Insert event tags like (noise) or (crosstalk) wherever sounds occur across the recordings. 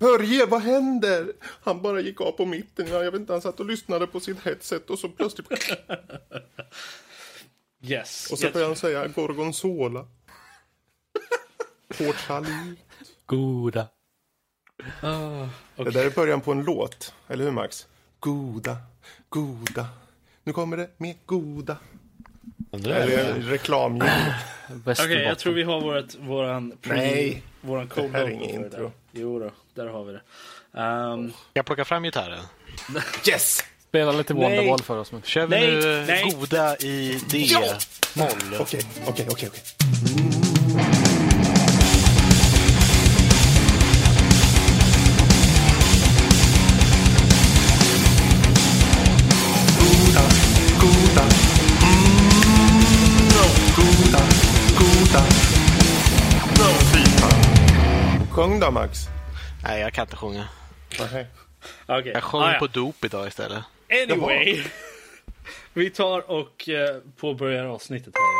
Börje, vad händer? Han bara gick av på mitten. Ja, Jag vet inte, han satt och lyssnade på sitt headset och så plötsligt... Yes. Och så yes. började han säga gorgonzola. Port Salut. Goda. Ah, Det där är början på en låt, eller hur Max? Goda, goda. Nu kommer det med goda. Eller en reklamljud. Okej, jag tror vi har vårt, våran... Nej. Våran code Det här är inget intro. Jo då, där har vi det. Um, Jag plockar fram gitarren. (laughs) Yes! Spela lite. Wonderwall för oss. Men. Kör vi Nej, nu nej. goda i Ja! D-moll? Okej, okej, okej, okej. Goda, goda. Mm, no. Goda, goda. No, fy fan. Sjung då, Max. Nej, jag kan inte sjunga. Okej. Jag sjöng Ah, ja. på dop idag istället. Anyway. vi tar och eh, påbörjar avsnittet här.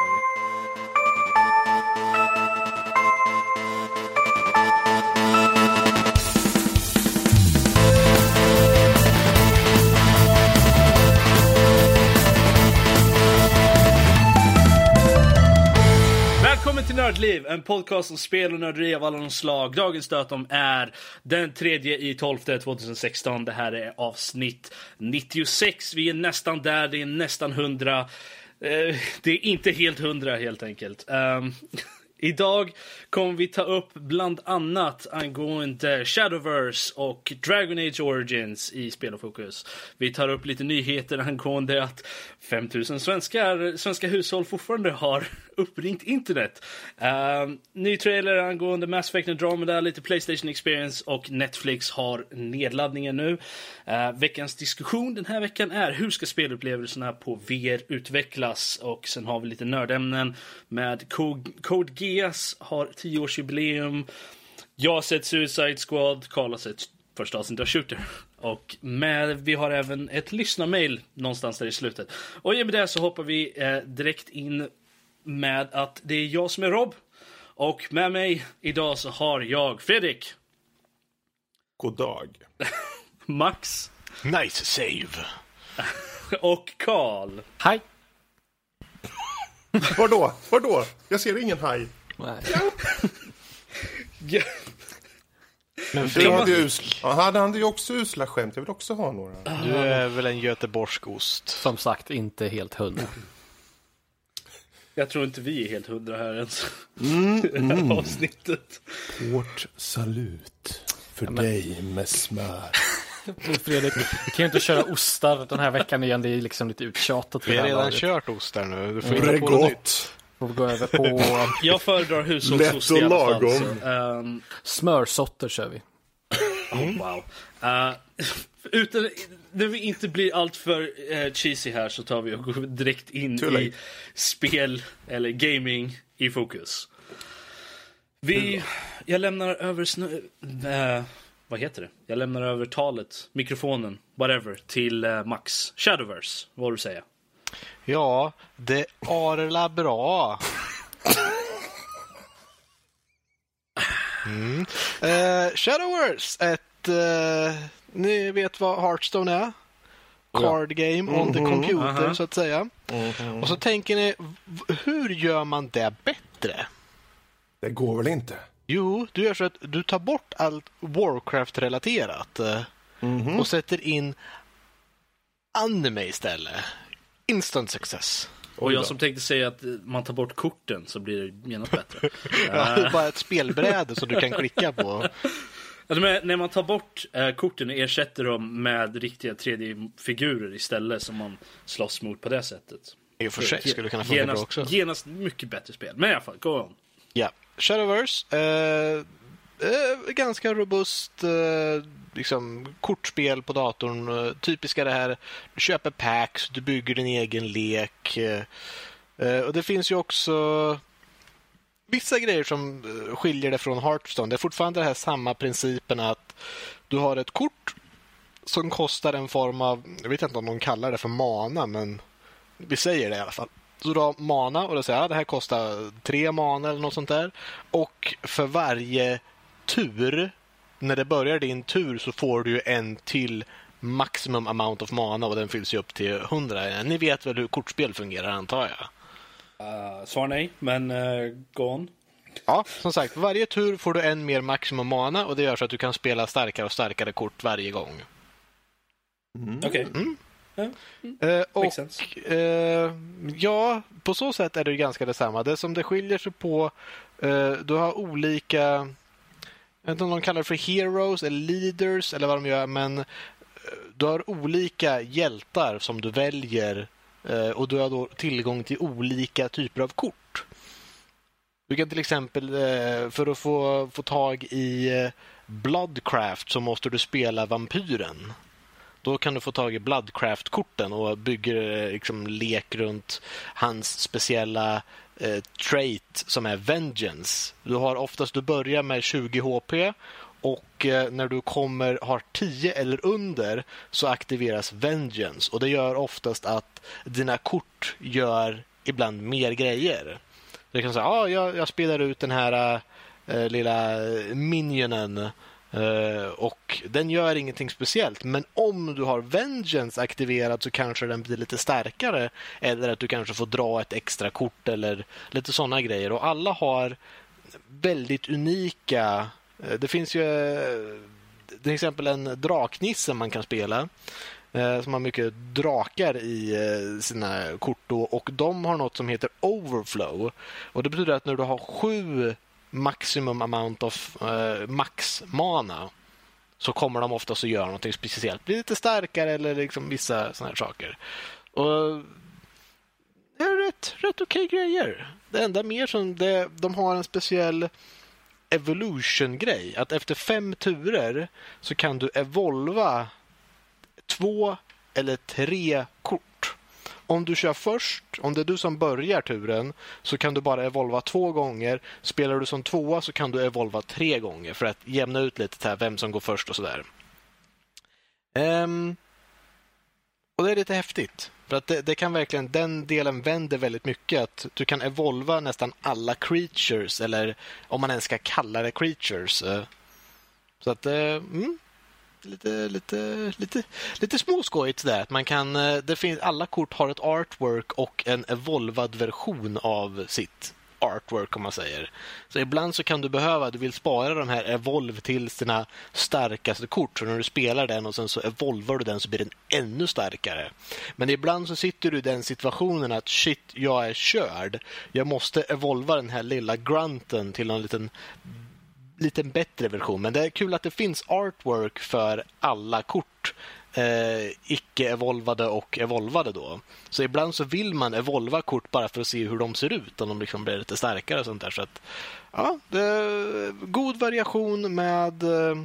Till Nördliv, en podcast om spel och nörderi av alla de slag. Dagens datum är den 3 i 12 2016. Det här är avsnitt 96. Vi är nästan där, det är nästan 100. Eh, det är inte helt 100 helt enkelt. Ehm, (laughs) Idag kommer vi ta upp bland annat angående Shadowverse och Dragon Age Origins i Spel och Fokus. Vi tar upp lite nyheter angående att 5000 svenskar, svenska hushåll fortfarande har (laughs) uppringt internet. Uh, ny trailer angående Mass Effect Andromeda, lite Playstation Experience och Netflix har nedladdningen nu. Uh, veckans diskussion den här veckan är hur ska spelupplevelserna på VR utvecklas? Och sen har vi lite nördämnen med Code, Code Geass har 10-årsjubileum. Jag har sett Suicide Squad, Karl har sett första avsnittet av Shooter. Och med, vi har även ett lyssnarmail någonstans där i slutet. Och i och med det så hoppar vi eh, direkt in med att det är jag som är Rob. Och med mig idag så har jag Fredrik, God dag. (laughs) Max. Nice save. (laughs) och Karl. Hej! (laughs) Vadå? Vadå? Jag ser ingen haj. Nej. Ja, Men Du hade, Fredrik, ju usla, ja, hade han ju också usla skämt. Jag vill också ha några. du är väl en göteborgsk ost? Som sagt, inte helt hundra. Jag tror inte vi är helt hundra här ens. Mm, (laughs) Det här avsnittet. Port Salut. För dig med smör. (laughs) Fredrik, vi kan ju inte köra ostar den här veckan igen. Det är liksom lite uttjatat. Vi har redan laget. kört ostar nu. Du får. Bregott. Får vi gå över på (laughs) Jag föredrar hushållsost i alla fall. Så, ehm, smörsotter kör vi. oh, wow. Eh, utan, när vi inte blir alltör uh, cheesy här så tar vi och går direkt in Too late. i spel eller gaming i fokus. Vi, jag lämnar över snö, eh, vad heter det? Jag lämnar över talet, mikrofonen, whatever, till Max. Shadowverse, vad du säga? Ja, det arla bra. Mm. Eh, Shadowverse, ett... eh, ni vet vad Hearthstone är? Card game on the computer, Aha. så att säga. Och så tänker ni, hur gör man det bättre? Det går väl inte? Jo, du gör så att du tar bort allt Warcraft-relaterat eh, och sätter in anime istället. Instant success. Och jag som tänkte säga att eh, man tar bort korten så blir det genast bättre. (laughs) Ja, det är bara ett spelbräde som du kan klicka på. (laughs) Alltså, när man tar bort eh, korten och ersätter dem med riktiga 3D-figurer istället som man slåss mot på det sättet. I och för sig skulle det kunna funka bra genast, också. genast mycket bättre spel. Men i alla fall, go on. Ja, Shadowverse. Eh, eh, ganska robust eh, liksom, kortspel på datorn. Eh, typiska det här, du köper packs, du bygger din egen lek. Eh, eh och det finns ju också vissa grejer som eh, skiljer det från Hearthstone. Det är fortfarande det här samma principen att du har ett kort som kostar en form av, jag vet inte om de kallar det för mana, men vi säger det i alla fall. Så du har mana och då säger jag det här kostar tre mana eller något sånt där. Och för varje tur när det börjar din tur så får du ju en till maximum amount of mana och den fylls ju upp till 100. Ni vet väl hur kortspel fungerar antar jag? Uh, svar nej, men uh, go on. Ja, som sagt, varje tur får du en mer maximum mana och det gör så att du kan spela starkare och starkare kort varje gång. Okej. Okay. Mm. Uh, och uh, Ja, på så sätt är det ganska detsamma. Det som det skiljer sig på, uh, du har olika, jag vet inte om de kallar det för heroes eller leaders eller vad de gör, men eh, du har olika hjältar som du väljer eh, och du har då tillgång till olika typer av kort. Du kan till exempel, eh, för att få, få tag i Bloodcraft så måste du spela vampyren. Då kan du få tag i Bloodcraft-korten och bygger liksom lek runt hans speciella eh, trait som är Vengeance. Du har oftast, du börjar med 20 HP och eh, när du kommer har 10 eller under så aktiveras Vengeance och det gör oftast att dina kort gör ibland mer grejer. Du kan säga, ah, jag, jag spelar ut den här äh, lilla minionen Uh, och Den gör ingenting speciellt, men om du har Vengeance aktiverad så kanske den blir lite starkare eller att du kanske får dra ett extra kort eller lite sådana grejer. Och Alla har väldigt unika... Uh, det finns ju uh, till exempel en draknisse man kan spela som har mycket drakar i sina kort då, och de har något som heter overflow. Och Det betyder att när du har sju maximum amount of uh, max mana så kommer de oftast att göra något speciellt. Bli lite starkare eller liksom vissa sådana här saker. Och det är rätt, rätt okej okay grejer. Det enda mer som det, de har en speciell evolution-grej. Att efter fem turer så kan du evolva två eller tre kort om du kör först, om det är du som börjar turen, så kan du bara evolva två gånger. Spelar du som tvåa så kan du evolva tre gånger för att jämna ut lite här, vem som går först och sådär. Um, ehm, och det är lite häftigt. För att det, det, kan verkligen, den delen vänder väldigt mycket. Att du kan evolva nästan alla creatures, eller om man ens ska kalla det creatures. Eh, så att, eh, mm, lite, lite, lite, lite småskojigt där. Att man kan, eh, det finns, alla kort har ett artwork och en evolvad version av sitt artwork om man säger. Så ibland så kan du behöva, du vill spara de här evolve till sina starkaste kort. Så när du spelar den och sen så evolvar du den så blir den ännu starkare. Men ibland så sitter du i den situationen att shit, jag är körd. Jag måste evolva den här lilla grunten till en liten lite bättre version. Men det är kul att det finns artwork för alla kort. Eh, icke-evolvade och evolvade då. Så ibland så vill man evolva kort bara för att se hur de ser ut. Om de liksom blir lite starkare och sånt där. Så att, ja, det är god variation med eh, Eh,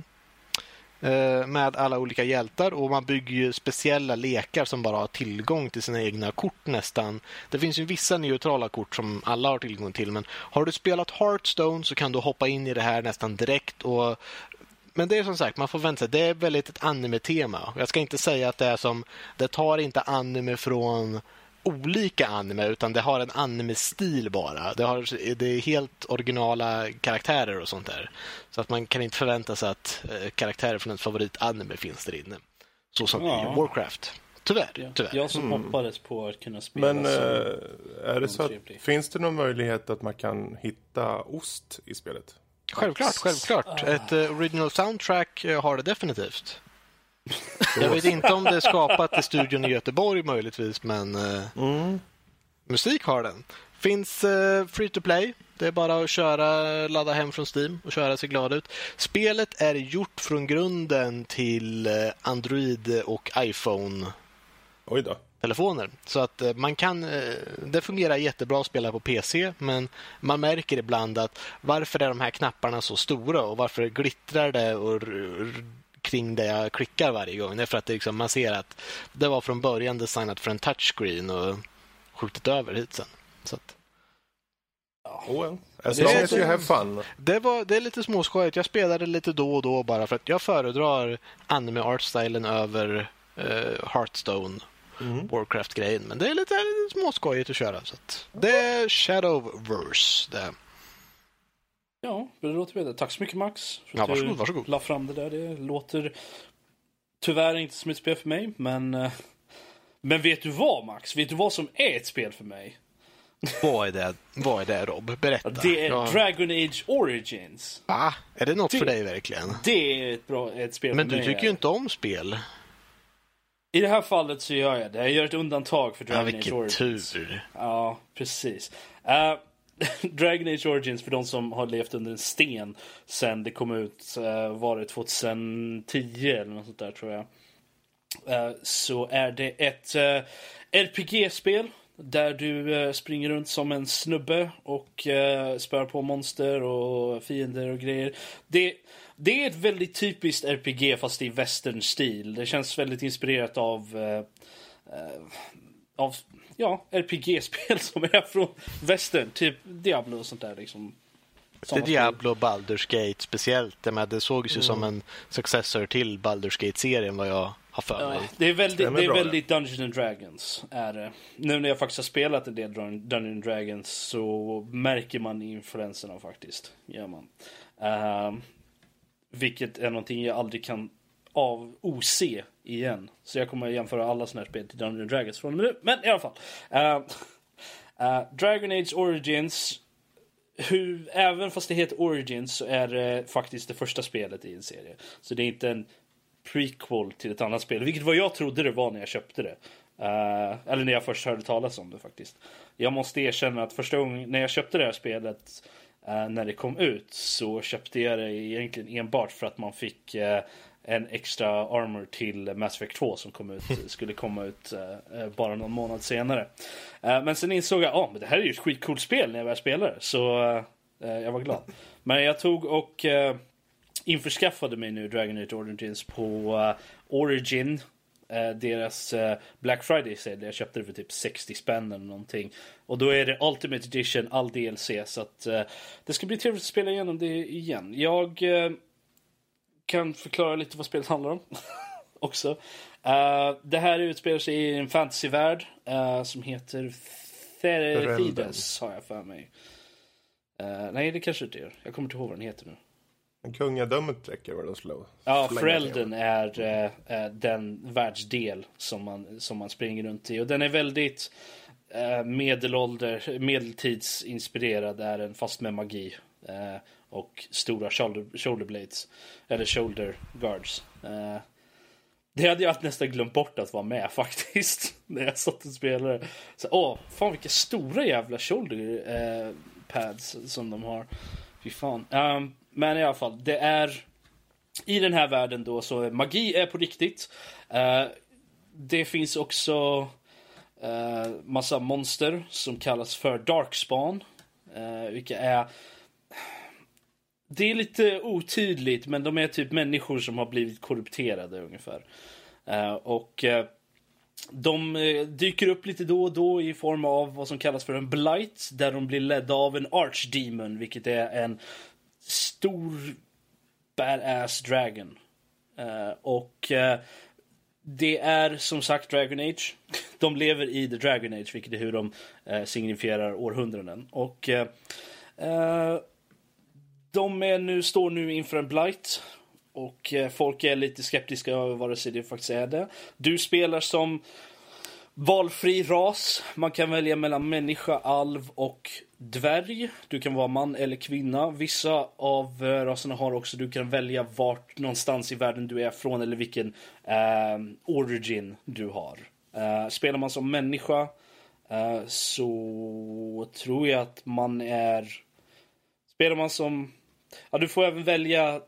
Eh, med alla olika hjältar och man bygger ju speciella lekar som bara har tillgång till sina egna kort nästan. Det finns ju vissa neutrala kort som alla har tillgång till men har du spelat Hearthstone så kan du hoppa in i det här nästan direkt och men det är som sagt, man får vänta sig. Det är väldigt ett anime-tema. Jag ska inte säga att det är som... Det tar inte anime från olika anime utan det har en anime-stil bara. Det, har, det är helt originala karaktärer och sånt där. Så att man kan inte förvänta sig att eh, karaktärer från ens favoritanime finns där inne. Så som ja. i Warcraft. Tyvärr, ja. tyvärr. Jag som mm. hoppades på att kunna spela Men äh, är det så att, finns det någon möjlighet att man kan hitta ost i spelet? Självklart, självklart. Ah. Ett uh, original soundtrack uh, har det definitivt. Jag vet inte om det är skapat i studion i Göteborg möjligtvis, men uh, mm. musik har den. Finns uh, free to play. Det är bara att köra, ladda hem från Steam och köra sig glad ut. Spelet är gjort från grunden till Android och iPhone. Oj då telefoner. Så att man kan, det fungerar jättebra att spela på PC men man märker ibland att varför är de här knapparna så stora och varför glittrar det och kring det jag klickar varje gång. Det är för att det liksom, man ser att det var från början designat för en touchscreen och skjutit över hit sen. Så att... Oh, well. As long as you have fun. Det, var, det är lite småskojigt. Jag spelade lite då och då bara för att jag föredrar anime art-stilen över uh, Hearthstone mm. Warcraft-grejen. Men det är lite, lite småskojigt att köra. Så att det är Shadowverse. Det. Ja, det låter bra. Tack så mycket Max. för Ja, att du varsågod, varsågod. La fram det där. Det låter tyvärr inte som ett spel för mig, men... eh, Men vet du vad Max? Vet du vad som är ett spel för mig? Vad är det, vad är det Rob? Berätta. Det är Ja. Dragon Age Origins. Va? Är det något Det- för dig verkligen? Det är ett bra ett spel Men för du tycker ju inte om spel. I det här fallet så gör jag det. Jag gör ett undantag för Ja, Dragon Age vilken Origins. tur. Ja, precis. Eh, (laughs) Dragon Age Origins, för de som har levt under en sten sen det kom ut, uh, var det 2010 eller något sånt där tror jag. Eh, så är det ett eh, RPG-spel där du springer runt som en snubbe och uh, på monster och fiender och grejer. Det, det är ett väldigt typiskt RPG fast i western-stil. Det känns väldigt inspirerat av eh, av ja, RPG-spel (laughs) som är från västern, typ Diablo och sånt där. Liksom. Det Diablo och Baldur's Gate speciellt. Det, med, det sågs ju som en successor till Baldur's Gate-serien vad jag har för Ja, mig. det är väldigt, det är väldigt Dungeons and Dragons. Är det. Nu när jag faktiskt har spelat en del Dun- Dungeons and Dragons så märker man influenserna faktiskt. Gör man. Ehm, vilket är någonting jag aldrig kan av ose igen. Så jag kommer jämföra alla sådana här spel till Dungeons Dragons från och med nu. Men i alla fall. Uh, uh, Dragon Age Origins hur, även fast det heter Origins så är det faktiskt det första spelet i en serie. Så det är inte en prequel till ett annat spel, vilket vad jag trodde det var när jag köpte det. Uh, eller när jag först hörde talas om det faktiskt. Jag måste erkänna att första gången när jag köpte det här spelet uh, när det kom ut så köpte jag det egentligen enbart för att man fick uh, en extra armor till Mass Effect 2 som kom ut, (laughs) skulle komma ut eh, bara någon månad senare. Eh, men sen insåg jag att men det här är ju ett skitcoolt spel när jag började spela det. Så eh, jag var glad. Men jag tog och införskaffade mig nu Dragon Age Origins på Origin. deras Black Friday sale. Jag köpte det för typ 60 spänn eller någonting. Och då är det Ultimate Edition, all DLC. Så att det ska bli trevligt att spela igenom det igen. Jag kan förklara lite vad spelet handlar om. (laughs) också. Eh, det här utspelar sig i en fantasyvärld eh, som heter Therides har jag för mig. Eh, nej, det kanske inte gör. Jag kommer inte ihåg vad den heter nu. Men kungadömet räcker väl att slå? Ja, Frelden är eh, den världsdel som man, som man springer runt i. Och den är väldigt eh, medelålder, medeltidsinspirerad är den, fast med magi. Eh, och stora shoulder, shoulder blades. Eller shoulder guards. Eh, det hade jag nästan glömt bort att vara med (laughs) faktiskt. När jag satt och spelade. Så, åh, fan vilka stora jävla shoulder eh, pads som de har. Fy fan. Ehm, men i alla fall, det är i den här världen då så magi är på riktigt. Eh, det finns också eh, massa monster som kallas för Darkspawn. Uh, vilka är... Det är lite otydligt men de är typ människor som har blivit korrupterade ungefär. Eh, och eh, de eh, dyker upp lite då och då i form av vad som kallas för en blight där de blir ledda av en archdemon vilket är en stor badass dragon. Och det är som sagt Dragon Age. (laughs) De lever i The Dragon Age, vilket är hur de signifierar århundraden. Och de är nu, står nu inför en blight. Och eh, folk är lite skeptiska över vare sig det faktiskt är det. Du spelar som valfri ras. Man kan välja mellan människa, alv och dvärg. Du kan vara man eller kvinna. Vissa av eh, raserna har också, du kan välja vart någonstans i världen du är från eller vilken eh, origin du har. Eh, spelar man som människa eh, så tror jag att man är... Spelar man som... Ja, du får även välja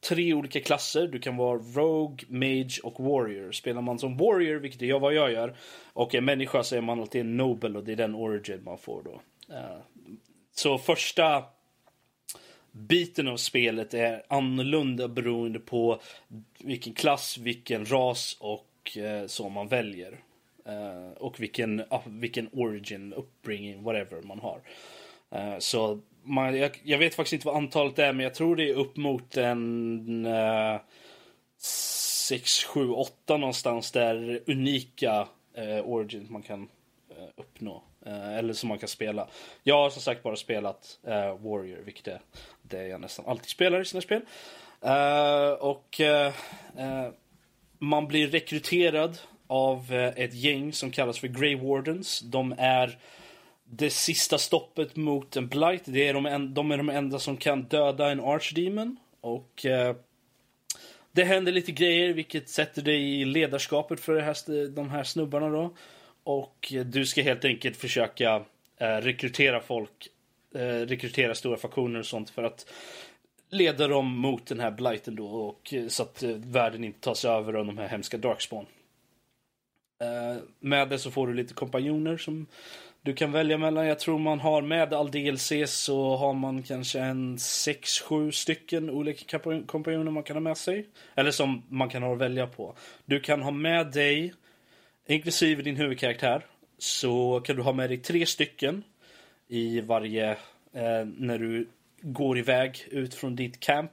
tre olika klasser. Du kan vara Rogue, Mage och Warrior. Spelar man som Warrior, vilket är vad jag gör, och är människa så är man alltid en Nobel och det är den origin man får då. Eh, så första biten av spelet är annorlunda beroende på vilken klass, vilken ras och eh, så man väljer. Eh, och vilken, vilken origin, upbringing, whatever man har. Så man, jag, jag vet faktiskt inte vad antalet är, men jag tror det är upp mot en uh, 6, 7, 8 någonstans där unika uh, origins man kan uh, uppnå. Eh, eller som man kan spela. Jag har som sagt bara spelat eh, Warrior, vilket är det jag nästan alltid spelar i sina spel. Och man blir rekryterad av ett gäng som kallas för Grey Wardens. De är det sista stoppet mot en blight. Det är de, en, de är de enda som kan döda en archdemon. Och eh, det händer lite grejer vilket sätter dig i ledarskapet för det här, de här snubbarna då. Och eh, du ska helt enkelt försöka eh, rekrytera folk, eh, rekrytera stora faktioner och sånt för att leda dem mot den här blighten då och eh, så att eh, världen inte tas över av de här hemska darkspawn. Eh, med det så får du lite kompanjoner som du kan välja mellan. Jag tror man har med all DLC så har man kanske en 6-7 stycken olika kompanjoner man kan ha med sig. Eller som man kan ha att välja på. Du kan ha med dig, inklusive din huvudkaraktär, så kan du ha med dig tre stycken i varje, eh, när du går iväg ut från ditt camp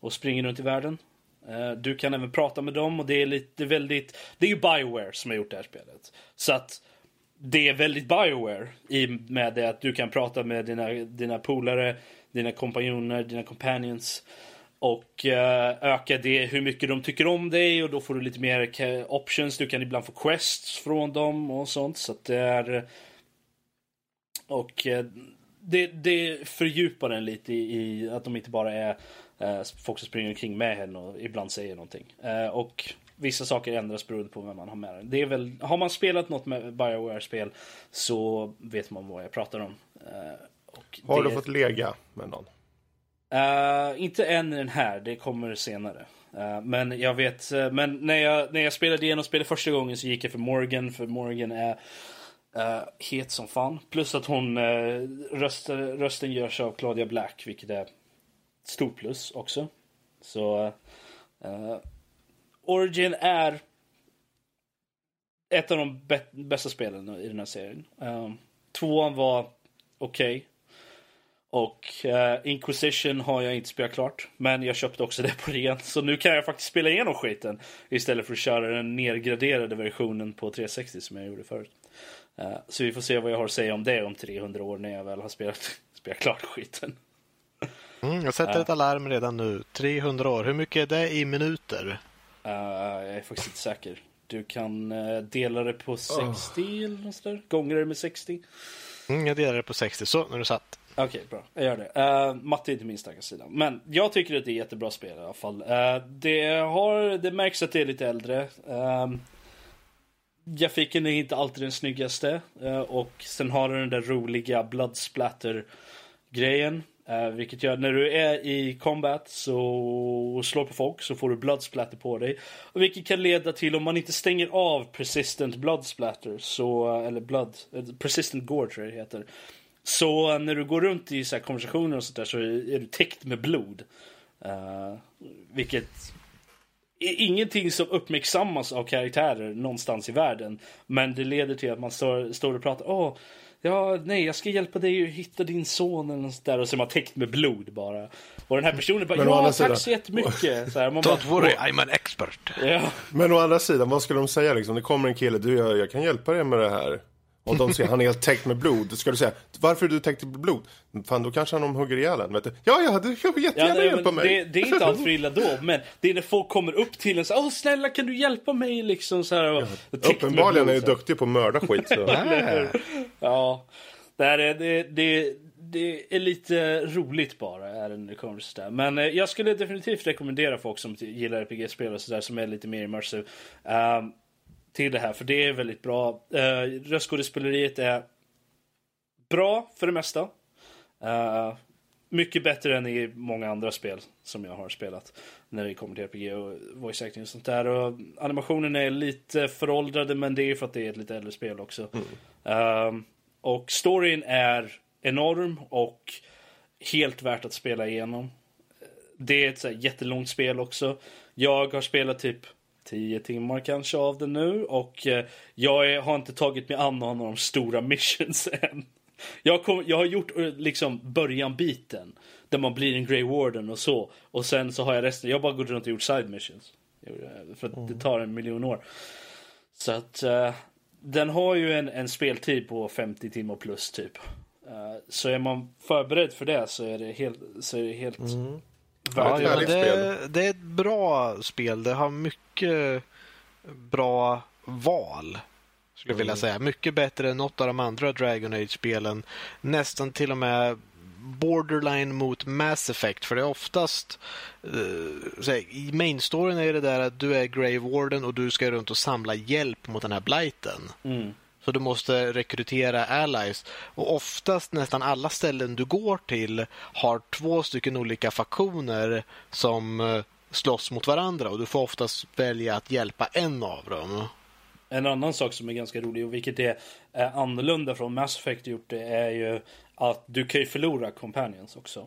och springer runt i världen. Eh, du kan även prata med dem och det är lite väldigt, det är ju Bioware som har gjort det här spelet. Så att det är väldigt Bioware i med det att du kan prata med dina, dina polare, dina kompanjoner, dina companions och uh, öka det hur mycket de tycker om dig och då får du lite mer options. Du kan ibland få quests från dem och sånt så att det är och uh, det, det fördjupar den lite i, i, att de inte bara är uh, folk som springer omkring med henne och ibland säger någonting. och Vissa saker ändras beroende på vem man har med det är väl, Har man spelat något med Bioware-spel så vet man vad jag pratar om. Uh, har du fått lega med någon? Uh, inte än i den här, det kommer senare. Uh, men jag vet, men när jag, när jag spelade igenom spelet första gången så gick jag för Morgan, för Morgan är het som fan. Plus att hon, röster, rösten görs av Claudia Black, vilket är stort plus också. Så Origin är ett av de bästa spelen i den här serien. Um, tvåan var okej. Okay. Och uh, Inquisition har jag inte spelat klart. Men jag köpte också det på ren. Så nu kan jag faktiskt spela igenom skiten. Istället för att köra den nedgraderade versionen på 360 som jag gjorde förut. Uh, så vi får se vad jag har att säga om det om 300 år när jag väl har spelat, (laughs) spelat klart skiten. Mm, jag sätter uh. ett alarm redan nu. 300 år. Hur mycket är det i minuter? Uh, jag är faktiskt inte säker. Du kan uh, dela det på 60 oh. eller något där. Gånger det med 60. Mm, jag delar det på 60, så när du satt. Okej, okay, bra. Jag gör det. Uh, matte är inte min starka sida. Men jag tycker att det är jättebra spel i alla fall. Uh, det, har, det märks att det är lite äldre. Uh, grafiken är inte alltid den snyggaste. Uh, och sen har den den där roliga bloodsplatter grejen. Uh, vilket gör när du är i combat så slår på folk så får du bloodsplatter på dig. Och vilket kan leda till om man inte stänger av persistent bloodsplatter så, eller blood, eh, persistent gore tror jag det heter. Så när du går runt i så konversationer och sånt där så är du täckt med blod. Uh, vilket är ingenting som uppmärksammas av karaktärer någonstans i världen. Men det leder till att man står, står och pratar. Åh, oh, Ja, nej, jag ska hjälpa dig att hitta din son eller något där. Och så är man täckt med blod bara. Och den här personen bara, ja, tack sidan... så jättemycket. Så här, man Don't bara, worry, I'm an expert. Ja. Men å andra sidan, vad ska de säga liksom? Det kommer en kille, du, jag, jag kan hjälpa dig med det här. Och de ser han är helt täckt med blod. Ska du säga, varför är du täckt med blod? Fan, då kanske han hugger ihjäl en. Vet du? Ja, ja, du får jättegärna ja, hjälpa mig. Det, det, är inte allt för illa då, men det är när folk kommer upp till en så Åh, snälla kan du hjälpa mig liksom så här. Och, ja, uppenbarligen blod, är du duktig på att mörda skit. Så. (laughs) ja, det, här är, det, det, det är lite roligt bara är det kommer till Men eh, jag skulle definitivt rekommendera folk som gillar RPG-spel och sådär som är lite mer immersive. Um, till det här, för det är väldigt bra. Uh, röstskådespeleriet är bra för det mesta. Uh, mycket bättre än i många andra spel som jag har spelat. När det kommer till RPG och voice acting och sånt där. Och animationen är lite föråldrade men det är för att det är ett lite äldre spel också. Mm. Uh, och storyn är enorm och helt värt att spela igenom. Det är ett så jättelångt spel också. Jag har spelat typ 10 timmar kanske av det nu och eh, jag har inte tagit mig an någon av de stora (laughs) missions än. Jag, kom, jag har gjort eh, liksom början-biten där man blir en Grey Warden och så och sen så har jag resten. Jag har bara gått runt och gjort side missions. För att det tar en miljon år. Så att uh, den har ju en, en speltid på 50 timmar plus typ. Uh, så är man förberedd för det så är det helt, så är det helt Mm. Ja, ja, det, spel. det är ett bra spel. Det har mycket bra val. Skulle jag vilja säga. Mycket bättre än något av de andra Dragon Age-spelen. Nästan till och med borderline mot Mass Effect. För det är oftast... Här, I main storyn är det där att du är Grave Warden och du ska runt och samla hjälp mot den här blighten. Mm. Så du måste rekrytera allies. Och oftast nästan alla ställen du går till har två stycken olika faktioner som eh, slåss mot varandra och du får oftast välja att hjälpa en av dem. En annan sak som är ganska rolig och vilket är, är annorlunda från Mass Effect gjort det är ju att du kan ju förlora companions också.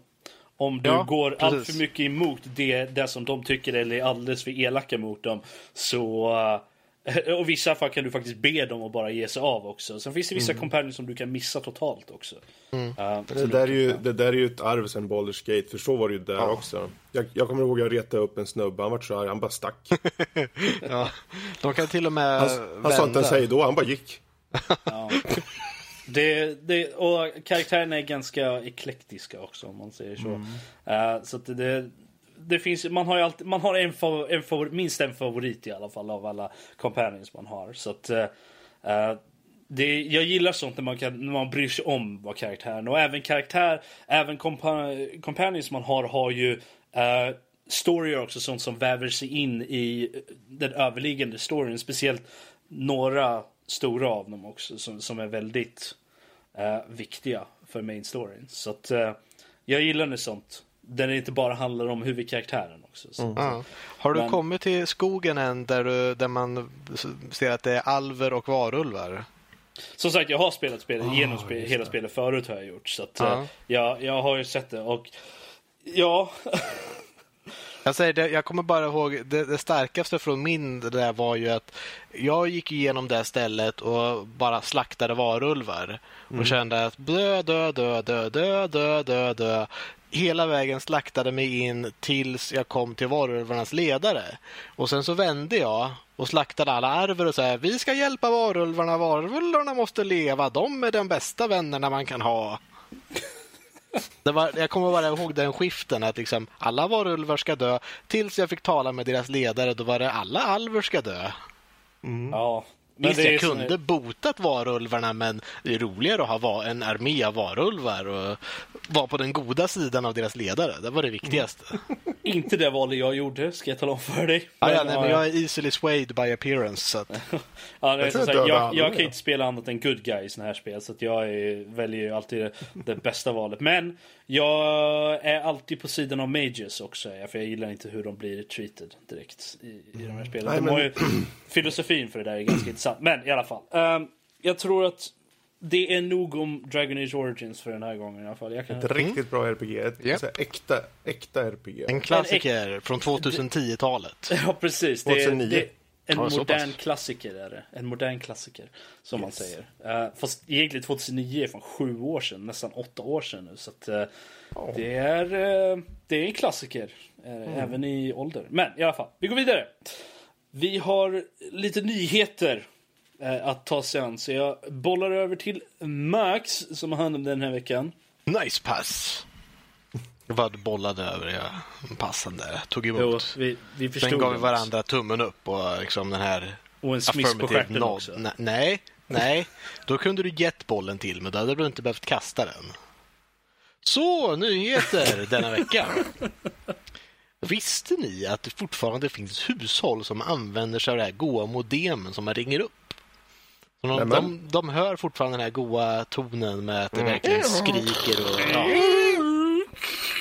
Om du Ja, går precis. allt för mycket emot det, det som de tycker eller är alldeles för elaka mot dem så eh, (laughs) och vissa fall kan du faktiskt be dem att bara ge sig av också. Sen finns det vissa companions som du kan missa totalt också. Eh, Det där, är ju, det där är ju ett arv sen Baldur's Gate, för så var det ju där också. Jag, jag kommer ihåg att jag retade upp en snubbe, han var så arg, han bara stack. (laughs) Ja, de kan till och med Han, han sa inte ens hej då, han bara gick. (laughs) Ja. Det, det, och karaktärerna är ganska eklektiska också om man säger så. Eh, så att det, det finns, man har ju alltid, man har en, favor, en favor, minst en favorit i alla fall av alla companions man har. Så att uh, det, jag gillar sånt när man, kan, när man bryr sig om vad karaktären och även karaktär, även kompa, companions man har har ju uh, story också, sånt som väver sig in i den överliggande storyn. Speciellt några stora av dem också som, som är väldigt uh, viktiga för main storyn. Så att uh, jag gillar när sånt. Där det inte bara handlar om huvudkaraktären också. Så, Ja. Har du Men- kommit till skogen än där, du, där man ser att det är alver och varulvar? Som sagt, jag har spelat spelet Ah, genom spel, hela spelet förut har jag gjort. Så att, Ja. eh, jag, jag har ju sett det och ja, (laughs) Jag, säger det, jag kommer bara ihåg, det, det starkaste från min det där var ju att jag gick igenom det stället och bara slaktade varulvar. Och kände att dö, dö, dö, dö, dö, dö, dö, dö. Hela vägen slaktade mig in tills jag kom till varulvarnas ledare. Och sen så vände jag och slaktade alla arver och sa vi ska hjälpa varulvarna, varulvarna måste leva, de är de bästa vännerna man kan ha. (laughs) Det var, jag kommer bara ihåg den skiften att liksom alla varulvar ska dö tills jag fick tala med deras ledare. Då var det alla alver ska dö. ja. Men Visst, det är jag kunde botat varulvarna men det är roligare att ha en armé av varulvar och vara på den goda sidan av deras ledare. Det var det viktigaste. (laughs) Inte det valet jag gjorde, ska jag tala om för dig. Ja, ja, Men, nej, men jag är easily swayed by appearance. Så att, (laughs) Ja, är Jag tror som jag jag, jag kan inte spela annat än good guy i såna här spel. Så att jag är, väljer ju alltid det, det bästa valet. Men jag är alltid på sidan av Mages också. För jag gillar inte hur de blir treated direkt i, i de här spelen. Nej, de men- har ju, (clears throat) filosofin för det där är ganska intressant. Men i alla fall. ehm, jag tror att det är nog om Dragon Age Origins för den här gången i alla fall. Jag kan... Ett riktigt bra RPG. Ett så här äkta, äkta RPG. en klassiker från 2010-talet. (laughs) Ja, precis. Det är, 2009. det en Ja, modern klassiker är det. En modern klassiker, som man säger. Uh, fast egentligen 2009 är från sju år sedan, nästan åtta år sedan nu. Så att, eh, det, är, eh, det är en klassiker, eh, även i ålder. Men i alla fall, vi går vidare. Vi har lite nyheter att ta sig an. Så jag bollar över till Max, som har hand om den här veckan. Nice pass! Du bollade över, jag passade där. Tog Jo, emot. vi, vi förstod Sen gav vi varandra tummen upp och liksom den här Och en smiss på stjärten också. Ne- Nej, nej. Då kunde du gett bollen till mig. Då hade du inte behövt kasta den. Så, nyheter denna vecka. (laughs) Visste ni att det fortfarande finns hushåll som använder sig av det här goa modemen som man ringer upp? Så de, de, de hör fortfarande den här goa tonen med att det verkligen skriker och... Ja.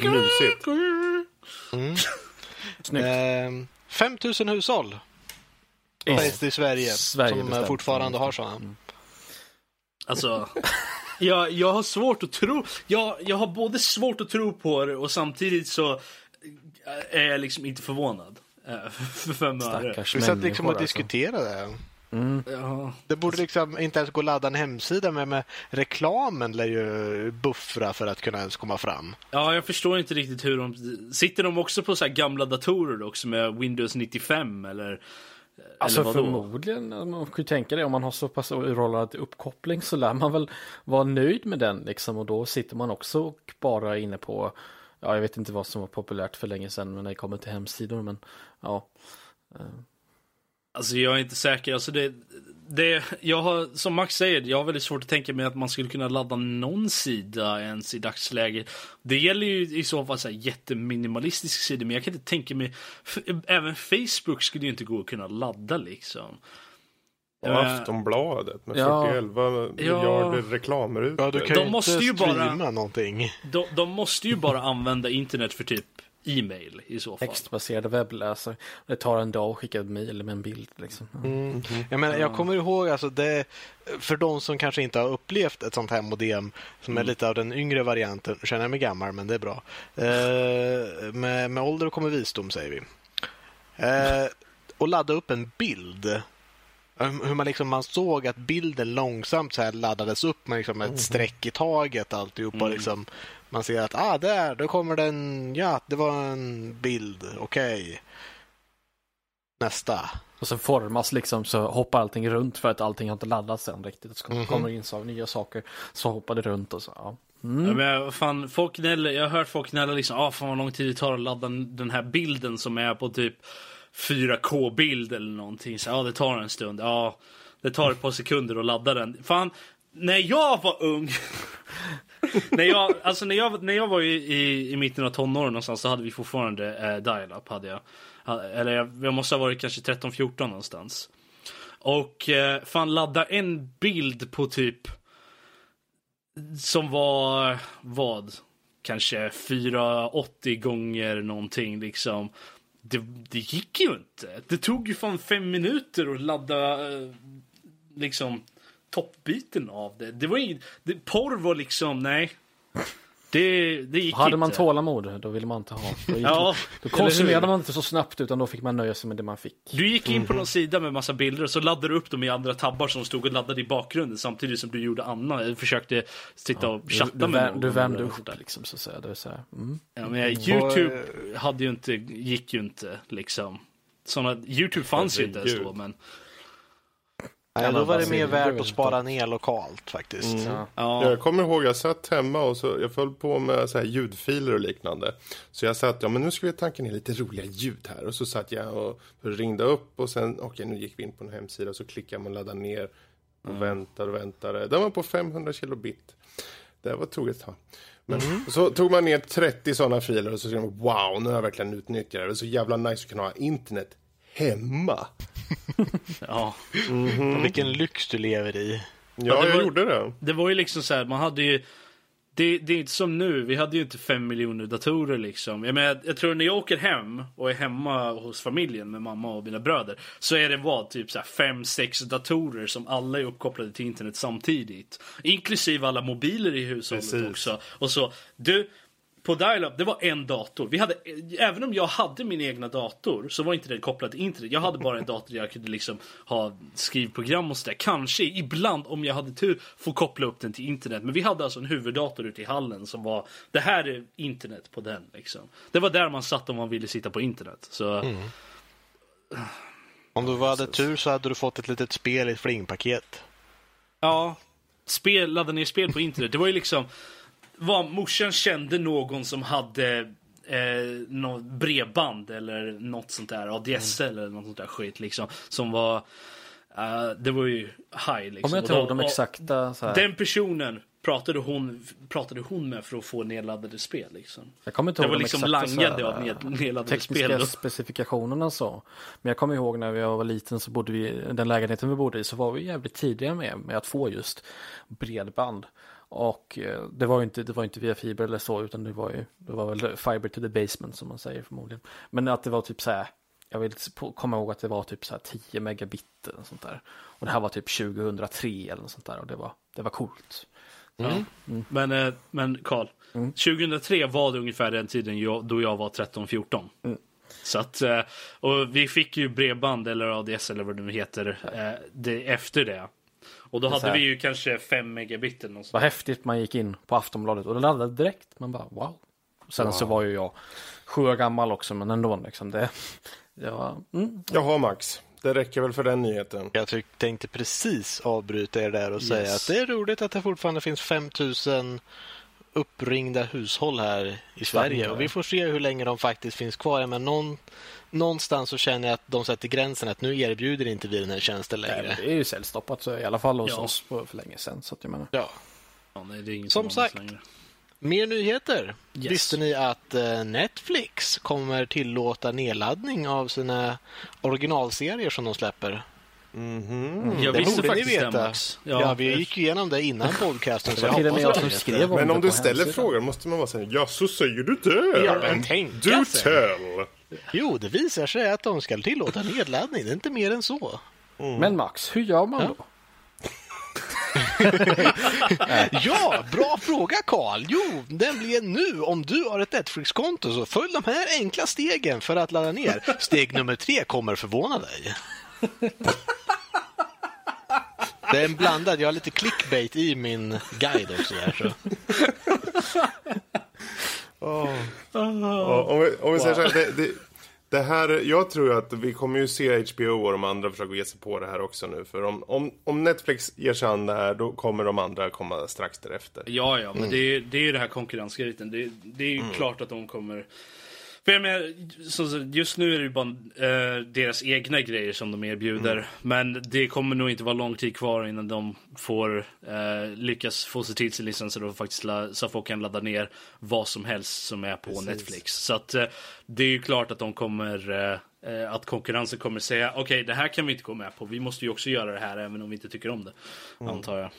Mysigt. (laughs) Snyggt. Ehm, 5 000 hushåll sägs det i Sverige, Sverige som eh, bestämt. fortfarande har sådana. Alltså, jag, jag har svårt att tro. Jag, jag har både svårt att tro på det och samtidigt så är jag liksom inte förvånad. eh, För fem öre. Vi satt liksom och människor, alltså. Diskuterade det. Ja. Det borde liksom inte ens gå att ladda en hemsida med, med reklamen lär ju buffra för att kunna ens komma fram. ja, jag förstår inte riktigt hur de... Sitter de också på så här gamla datorer också med Windows 95 eller? Alltså Eller förmodligen, man kan ju tänka det om man har så pass urrollad uppkoppling så lär man väl vara nöjd med den liksom och då sitter man också och bara inne på, ja jag vet inte vad som var populärt för länge sedan men när det kommer till hemsidor men ja. Alltså jag är inte säker. Alltså det, det, jag har, som Max säger, jag har väldigt svårt att tänka mig att man skulle kunna ladda någon sida ens i dagsläget. Det gäller ju i så fall så här jätteminimalistisk sida, men jag kan inte tänka mig, även Facebook skulle ju inte gå att kunna ladda liksom. Och Eh, Aftonbladet med Ja. 41 miljarder reklamrutor. Ja, du kan De ju måste inte ju bara- streama någonting. De, de måste ju bara använda internet för typ e-mail i så fall. Textbaserade webbläsare. Det tar en dag att skicka ett mejl med en bild liksom. Mm. Jag, menar, jag kommer ihåg, alltså det, för de som kanske inte har upplevt ett sånt här modem som är lite av den yngre varianten, nu känner jag mig gammal men det är bra. Eh, med, med ålder kommer visdom säger vi. Eh, och ladda upp en bild. Hur man, liksom, man såg att bilden långsamt så här laddades upp med liksom ett streck i taget alltihopa. Mm. Liksom. Man ser att ah, där, då kommer den. Ja, det var en bild. Okej. Nästa. Och sen formas liksom så hoppar allting runt för att allting har inte laddats än riktigt. Så Mhm. kommer in så nya saker så hoppar det runt och så. Ja. Ja, Mm. men jag- fan, folk gnäller, jag har hört folk gnälla liksom, ah, fan vad lång tid det tar att ladda den här bilden som är på typ 4K-bild eller någonting. Så, ja, det tar en stund. Ja, det tar ett par sekunder att ladda den. Fan, när jag var ung, (laughs) när, jag, alltså när, jag, när jag var i, i, i mitten av tonåren någonstans så hade vi fortfarande eh, dial-up. Hade jag. Eller jag, jag måste ha varit kanske 13-14 någonstans. Och eh, fan ladda en bild på typ som var vad? Kanske 480 gånger någonting liksom. Det, det gick ju inte. Det tog ju fan fem minuter att ladda eh, liksom toppbiten av det. Det var ju, det, porr var liksom, nej. Det, det gick Hade inte. man tålamod då ville man inte ha. Då, Ja, då konsumerade man inte så snabbt utan då fick man nöja sig med det man fick. Du gick in på någon sida med massa bilder och så laddade du upp dem i andra tabbar som stod och laddade i bakgrunden samtidigt som du gjorde annat. Du försökte sitta och Du, chatta du, med vär, någon du värmde upp liksom så att säga. Det så här, mm. Ja, men Youtube hade ju inte, gick ju inte liksom. Såna, Youtube fanns ju inte ens då men. Kan då var det mer värt att spara ner lokalt faktiskt. Ja. Ja, Jag kommer ihåg, jag satt hemma och så, jag föll på med så här ljudfiler och liknande. Så jag satt, ja men nu ska vi tanka ner lite roliga ljud här. Och så satt jag och ringde upp och sen, okej nu gick vi in på en hemsida och så klickade man ladda ner. Och väntade och väntade. Den var på 500 kilobit. Det var tog ett tag. Men så tog man ner 30 sådana filer och så skrev man wow, nu har jag verkligen utnyttjat det. Det är så jävla nice att kunna ha internet hemma. (laughs) ja. Och vilken lyx du lever i. Ja, det jag var- gjorde det. Det var ju liksom så här, man hade ju det, det är inte som nu, vi hade ju inte fem miljoner datorer liksom. Jag, menar, jag tror när jag åker hem och är hemma hos familjen med mamma och mina bröder så är det vad, typ så här fem, sex datorer som alla är uppkopplade till internet samtidigt. Inklusive alla mobiler i hushållet Precis. också. Och så, du, på dial-up, det var en dator. Vi hade, även om jag hade min egna dator så var inte den kopplad till internet. Jag hade bara en dator där jag kunde liksom ha skrivprogram och sådär. Kanske ibland om jag hade tur få koppla upp den till internet. Men vi hade alltså en huvuddator ute i hallen som var, det här är internet på den liksom. Det var där man satt om man ville sitta på internet. Så Om du hade tur så hade du fått ett litet spel i ett flingpaket. Ja, spel, ladda ner spel på internet. Det var ju liksom vad morsan kände någon som hade eh, något bredband eller något sånt där, ADSL eller något sånt där skit liksom. Som var, eh, det var ju high liksom. Om jag ihåg de exakta så här. Den personen pratade hon, pratade hon med för att få nedladdade spel liksom. Jag kommer inte Det ihåg var de liksom langade här, av ned, nedladdade tekniska spel. då. specifikationerna så. Men jag kommer ihåg när jag var liten så bodde vi, den lägenheten vi bodde i så var vi jävligt tidiga med, med att få just bredband. Och eh, det var ju inte, det var inte via fiber eller så utan det var ju, det var väl fiber to the basement som man säger förmodligen. Men att det var typ så här, jag vill komma ihåg att det var typ så här 10 megabit eller sånt där. Och det här var typ 2003 eller något sånt där och det var, det var coolt. Men, eh, men Carl, Mm. 2003 var det ungefär den tiden jag, då jag var 13-14. Mm. Så att, eh, och vi fick ju bredband eller ADS eller vad det nu heter det, efter det. Och då hade här- vi ju kanske 5 megabit eller något Vad häftigt man gick in på Aftonbladet och det laddade direkt. Man bara wow. Sen så var ju jag sju år gammal också men ändå liksom det. det var, mm, Jaha Max, det räcker väl för den nyheten. Jag tänkte precis avbryta er där och yes. säga att det är roligt att det fortfarande finns 5000 uppringda hushåll här i Sverige. Och vi får se hur länge de faktiskt finns kvar. Men någon, någonstans så känner jag att de sätter gränsen att nu erbjuder inte vi den här tjänsten längre. Nej, det är ju säljstoppat i alla fall hos ja. oss för länge sedan. Så att jag menar. Ja. ja nej, som sagt, längre. mer nyheter. Yes. Visste ni att uh, Netflix kommer tillåta nedladdning av sina originalserier som de släpper? Mm -hmm. Jag det visste faktiskt ni veta. Ja, ja, vi gick igenom det innan (laughs) podcasten. Så jag jag som skrev men om du ställer frågan måste man vara säga ja, så säger du det. Ja, men tänk Du tell. Jo, det visar sig att de ska tillåta nedladdning. Det är inte mer än så. Mm. Men Max, hur gör man då? (laughs) ja, bra fråga Karl. Jo, den blir nu. Om du har ett Netflix-konto så följ de här enkla stegen för att ladda ner. Steg nummer tre kommer förvåna dig. Det är en blandad. Jag har lite clickbait i min guide också. Där, så. Oh. Oh. Om vi, om vi säger så här, det, det, det, här, jag tror att vi kommer ju se HBO och de andra försöka ge sig på det här också nu. För om, om, om Netflix ger sig an det här, då kommer de andra komma strax därefter. Ja, ja, men mm. det, är, det är ju det här konkurrensgrejen. Det, det är ju mm. klart att de kommer för jag menar, just nu är det ju bara äh, deras egna grejer som de erbjuder. Mm. Men det kommer nog inte vara lång tid kvar innan de får äh, lyckas få sig till sin licenser och faktiskt så att folk kan ladda ner vad som helst som är på Precis. Netflix. Så att äh, det är ju klart att de kommer att konkurrensen kommer säga okej okay, det här kan vi inte gå med på. Vi måste ju också göra det här även om vi inte tycker om det. Mm. Antar jag.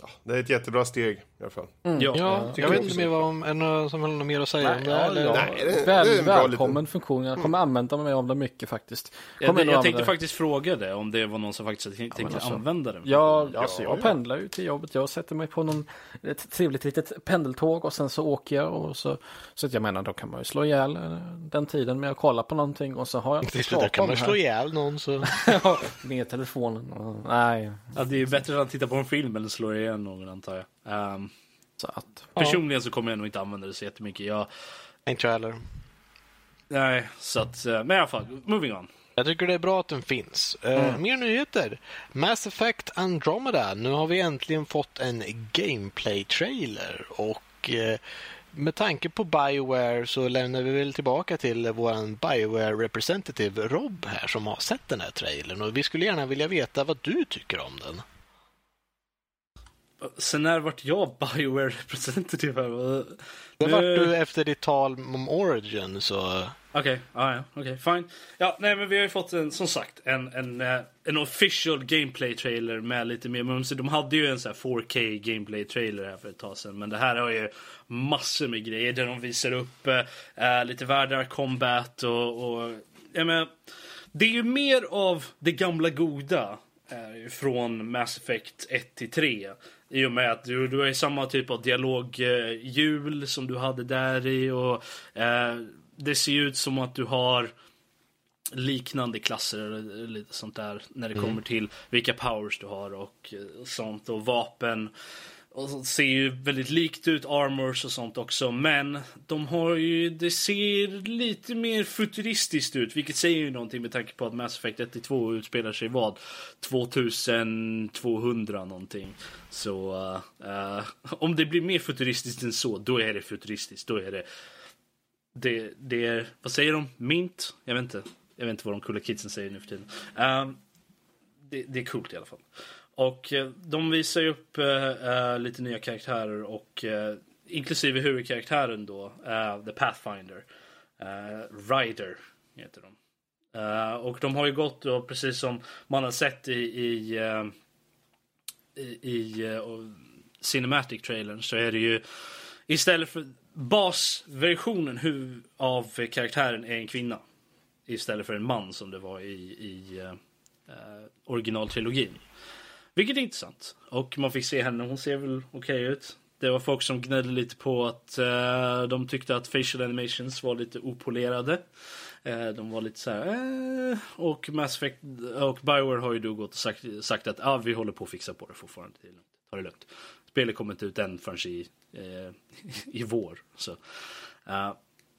Ja, det är ett jättebra steg i alla fall. Mm. Ja, ja jag vet inte mer vad om, är någon som har något mer att säga nej, om det? Eller? Ja. Nej, det, Väl, det välkommen funktion. Jag kommer mm. använda mig av det mycket faktiskt. Jag, jag, jag tänkte faktiskt fråga det om det var någon som faktiskt tänkte alltså, använda det. Ja, alltså, jag pendlar ju till jobbet. Jag sätter mig på någon, ett trevligt litet pendeltåg och sen så åker jag. Och så, så att jag menar, då kan man ju slå ihjäl eh, den tiden med att kolla på någonting och så har jag inte Där kan man slå ihjäl någon så. (laughs) med telefonen. Nej. Ja, det är bättre att titta på en film eller slå ihjäl någon antar jag. Um, så att, personligen så kommer jag nog inte använda det så jättemycket. Jag... Inte jag heller. Nej, så att, eh, men i alla fall, moving on. Jag tycker det är bra att den finns. Uh, mm. Mer nyheter. Mass Effect Andromeda. Nu har vi äntligen fått en gameplay-trailer. Och uh, med tanke på Bioware så lämnar vi väl tillbaka till vår Bioware representative Rob här som har sett den här trailern. Och vi skulle gärna vilja veta vad du tycker om den. Sen när vart jag Bioware representative? Det vart du efter ditt tal om Origin så... Okej, okay, ah, ja, okej, okay, fine. Ja, nej men vi har ju fått en, som sagt, en, en, eh, en official gameplay trailer med lite mer mums. De hade ju en sån här 4K gameplay trailer här för ett tag sedan. Men det här har ju massor med grejer där de visar upp äh, lite världar, combat och, och ja, men, Det är ju mer av det gamla goda från Mass Effect 1 till 3. I och med att du, du har samma typ av dialoghjul som du hade där i och eh, det ser ut som att du har liknande klasser eller lite sånt där när det mm. kommer till vilka powers du har och, och sånt och vapen. Och ser ju väldigt likt ut, armors och sånt också. Men de har ju, det ser lite mer futuristiskt ut. Vilket säger ju någonting med tanke på att Mass Effect 1 2 utspelar sig vad? 2200 någonting. Så uh, om det blir mer futuristiskt än så, då är det futuristiskt. Då är det, det, det är, vad säger de? Mint? Jag vet inte. Jag vet inte vad de coola kidsen säger nu för tiden. Uh, det, det är coolt i alla fall. Och eh, de visar ju upp äh, lite nya karaktärer och äh, inklusive huvudkaraktären då, äh, The Pathfinder. Rider heter de. och de har ju gått då, precis som man har sett i, i, i, i Cinematic trailern så är det ju istället för basversionen av karaktären är en kvinna. Istället för en man som det var i, i originaltrilogin. Vilket är intressant. Och man fick se henne, hon ser väl okej okay ut. Det var folk som gnällde lite på att uh, de tyckte att facial animations var lite opolerade. Uh, de var lite så här, uh, och Mass Effect och Bioware har ju då gått och sagt, sagt att ah, vi håller på att fixa på det fortfarande. Ta det lugnt. Spelet kommer inte ut än förrän i, (laughs) i vår. Så.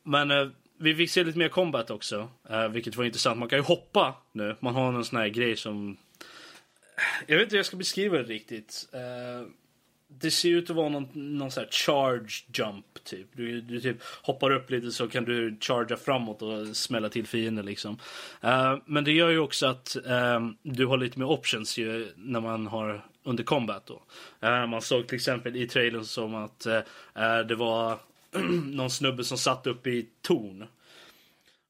men vi fick se lite mer combat också, uh, vilket var intressant. Man kan ju hoppa nu. Man har någon sån här grej som... Jag vet inte hur jag ska beskriva det riktigt. Uh, det ser ut att vara någon, någon sån här charge jump typ. Du, du typ hoppar upp lite så kan du charga framåt och smälla till fienden liksom. Uh, men det gör ju också att uh, du har lite mer options ju när man har under combat då. Uh, man såg till exempel i trailern som att det var (clears throat) någon snubbe som satt upp i torn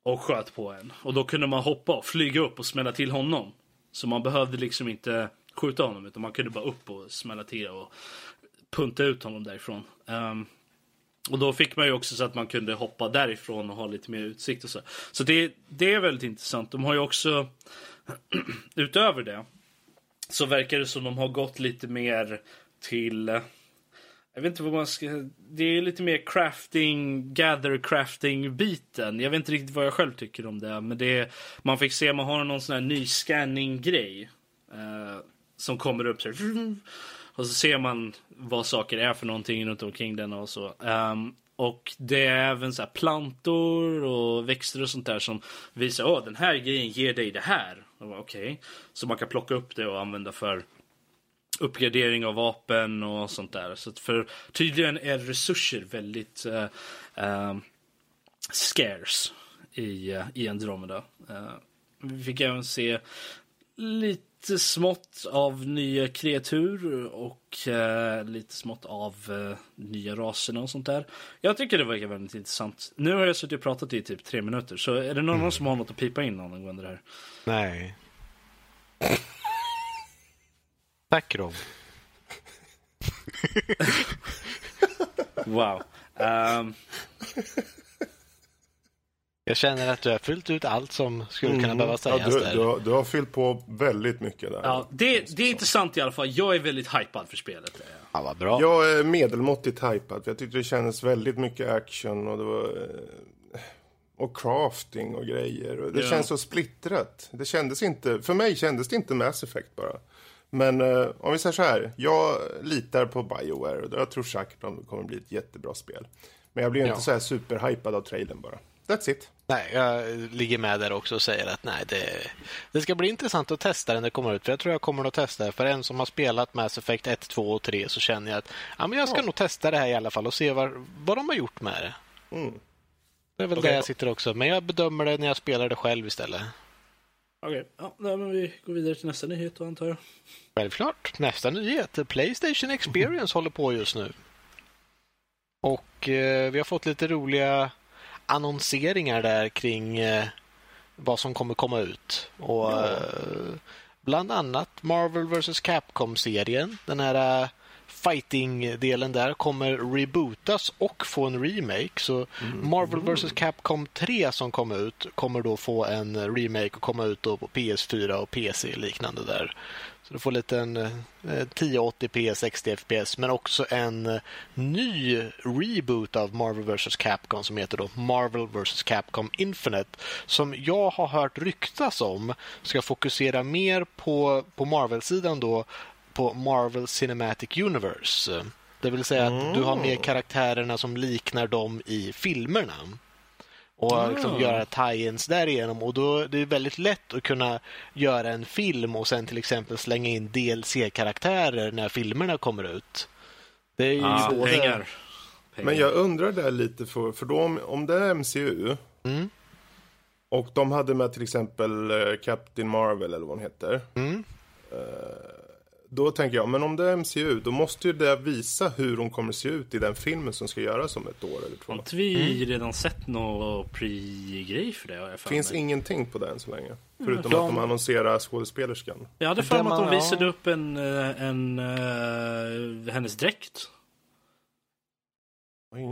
och sköt på en. Och då kunde man hoppa och flyga upp och smälla till honom. Så man behövde liksom inte skjuta honom utan man kunde bara upp och smälla till och punta ut honom därifrån. Um, och då fick man ju också så att man kunde hoppa därifrån och ha lite mer utsikt och så. Så det, det är väldigt intressant. De har ju också (clears throat) utöver det så verkar det som de har gått lite mer till jag vet inte vad man ska... Det är lite mer crafting, gather crafting biten. Jag vet inte riktigt vad jag själv tycker om det. Men det är, man fick se, man har någon sån här ny scanning grej. Eh, som kommer upp så här, Och så ser man vad saker är för någonting runt omkring den och så. Um, och det är även så plantor och växter och sånt där som visar att den här grejen ger dig det här. Okej, okay. Så man kan plocka upp det och använda för uppgradering av vapen och sånt där. Så för tydligen är resurser väldigt uh, uh, scarce i, uh, i Andromeda. Vi fick även se lite smått av nya kreatur och lite smått av nya raserna och sånt där. Jag tycker det verkar väldigt intressant. Nu har jag suttit och pratat i typ tre minuter, så är det någon mm. som har något att pipa in angående det här? Nej. Tack Rob. wow. Um... Jag känner att du har fyllt ut allt som skulle kunna mm. behöva sägas ja, du, där. Du har, du har, fyllt på väldigt mycket där. Ja, det, det är intressant i alla fall. Jag är väldigt hypad för spelet. Ja, vad bra. Jag är medelmåttigt hypad. Jag tyckte det kändes väldigt mycket action och det var... Eh, och crafting och grejer. Det ja. känns så splittrat. Det kändes inte... För mig kändes det inte Mass Effect bara. Men uh, om vi säger så här. Jag litar på Bioware och jag tror säkert att det kommer bli ett jättebra spel. Men jag blir inte så här superhypad av trailern bara. That's it. Nej, jag ligger med där också och säger att nej, det, det ska bli intressant att testa den när det kommer ut. För jag tror jag kommer att testa det. För en som har spelat Mass Effect 1, 2 och 3 så känner jag att ja, men jag ska ja. nog testa det här i alla fall och se vad, vad de har gjort med det. Mm. Det är väl okay. där jag sitter också. Men jag bedömer det när jag spelar det själv istället. Okej, ja, men vi går vidare till nästa nyhet då antar jag. Självklart. Nästa nyhet. Playstation Experience håller på just nu. Och eh, vi har fått lite roliga annonseringar där kring eh, vad som kommer komma ut. Och ja. eh, Bland annat Marvel vs Capcom-serien. Den här eh, fighting-delen där kommer rebootas och få en remake. Så mm. Marvel vs Capcom 3 som kom ut kommer då få en remake och komma ut då på PS4 och PC liknande där. Så du får lite en eh, 1080p 60 fps men också en eh, ny reboot av Marvel vs Capcom som heter då Marvel vs Capcom Infinite som jag har hört ryktas om ska fokusera mer på, på Marvel-sidan då på Marvel Cinematic Universe. Det vill säga att mm. du har med karaktärerna som liknar dem i filmerna. Och mm. liksom göra tie-ins därigenom. Och då det är väldigt lätt att kunna göra en film och sen till exempel slänga in DLC-karaktärer när filmerna kommer ut. Det är ju ah, både... pengar. pengar. Men jag undrar där lite, för, för då om, om det är MCU mm. och de hade med till exempel uh, Captain Marvel eller vad hon heter. Mm. Uh, då tänker jag, men om det är MCU, då måste ju det visa hur hon kommer se ut i den filmen som ska göras om ett år eller två. Har inte vi mm. redan sett någon pre-grej för det? Det finns mig. ingenting på den så länge. Förutom de... att de annonserar skådespelerskan. Jag hade för mig att de visade upp en, eh, en, en, uh, hennes dräkt.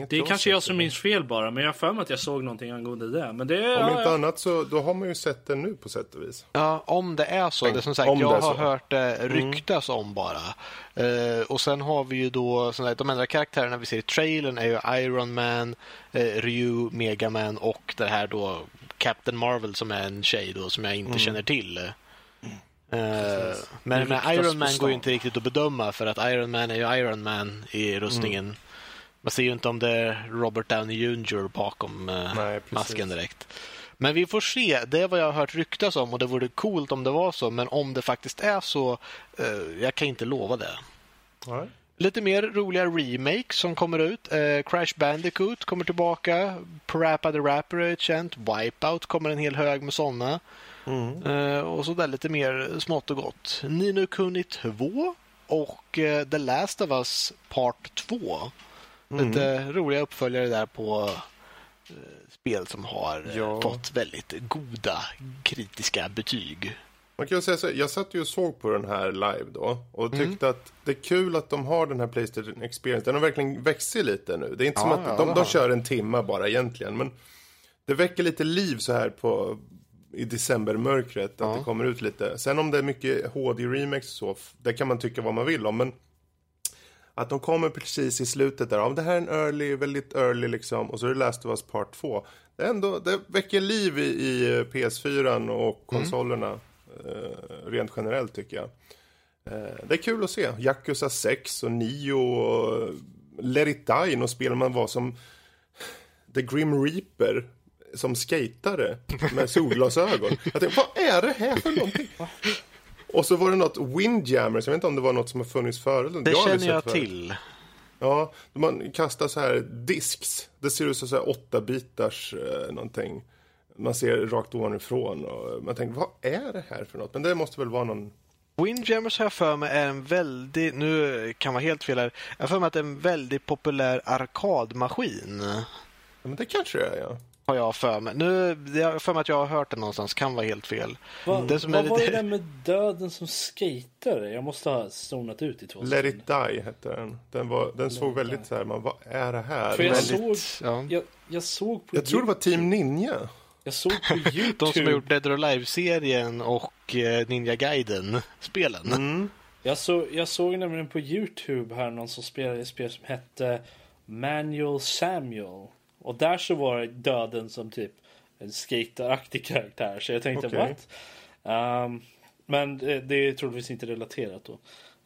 Det är kanske jag som minns fel bara, men jag har för mig att jag såg någonting angående det. Men det om inte ja. annat så då har man ju sett det nu på sätt och vis. Ja, om det är så. Det som sagt, jag har så. hört det mm. ryktas mm. om bara. Uh, och sen har vi ju då, sagt, de andra karaktärerna vi ser i trailern är ju Iron Man, uh, Ryu, Megaman och det här då Captain Marvel som är en tjej då som jag inte mm. känner till. Uh, men, Iron Man går ju inte riktigt att bedöma för att Iron Man är ju Iron Man i rustningen. Mm. Man ser ju inte om det är Robert Downey Jr bakom eh, Nej, masken direkt. Men vi får se. Det är vad jag har hört ryktas om och det vore coolt om det var så. Men om det faktiskt är så, eh, jag kan inte lova det. Nej. Lite mer roliga remakes som kommer ut. Eh, Crash Bandicoot kommer tillbaka. Parappa the Rapper är ett känt. Wipeout kommer en hel hög med sådana. Mm. Eh, och så där lite mer smått och gott. Nino Kuni 2 och eh, The Last of Us Part 2. Lite roliga uppföljare där på eh, spel som har eh, Ja. fått väldigt goda kritiska betyg. Man kan säga så, här, jag satt ju och såg på den här live då och tyckte att det är kul att de har den här Playstation Experience. Den har verkligen växt lite nu. Det är inte som Ja, att ja, de, de kör en timma bara egentligen. Men det väcker lite liv så här på i decembermörkret att det kommer ut lite. Sen om det är mycket HD-remakes så, det kan man tycka vad man vill om. Men att de kommer precis i slutet där, ja, det här är en early, väldigt early liksom, och så är det Last of Us Part 2. Det, ändå, det väcker liv i, i PS4 och konsolerna, eh, rent generellt tycker jag. Eh, det är kul att se. Yakuza 6 och 9 och Let It Die, och spel man var som The Grim Reaper som skatare med solglasögon. Jag tänkte, vad är det här för någonting? (laughs) Och så var det något Windjammers, jag vet inte om det var något som har funnits förut. Det aldrig känner jag till. Ja, man kastar så här disks. Det ser ut som så här åtta bitars eh, någonting. Man ser rakt ovanifrån och man tänker, vad är det här för något? Men det måste väl vara någon... Windjammers har jag för mig är en väldigt, nu kan vara helt fel här, jag har för mig att det är en väldigt populär arkadmaskin. Ja, men det kanske det är, ja. Har jag för mig. Nu, jag för mig att jag har hört det någonstans, kan vara helt fel. Vad, Det som vad är var det lite- där med döden som skejtare? Jag måste ha zonat ut i två Let sekunder. it die hette den. Den, var, den såg väldigt så här, man, vad är det här? För jag Väldigt- såg, ja. jag, jag såg på jag tror det var Team Ninja. Jag såg på Youtube. (laughs) De som har gjort Dead or Alive-serien och eh, Ninja Gaiden-spelen. Mm. Jag, så, jag såg nämligen på Youtube här någon som spelade ett spel som hette Manual Samuel. Och där så var det döden som typ en skateraktig karaktär. Så jag tänkte Okej. what? Ehm, men det, det är troligtvis inte relaterat då.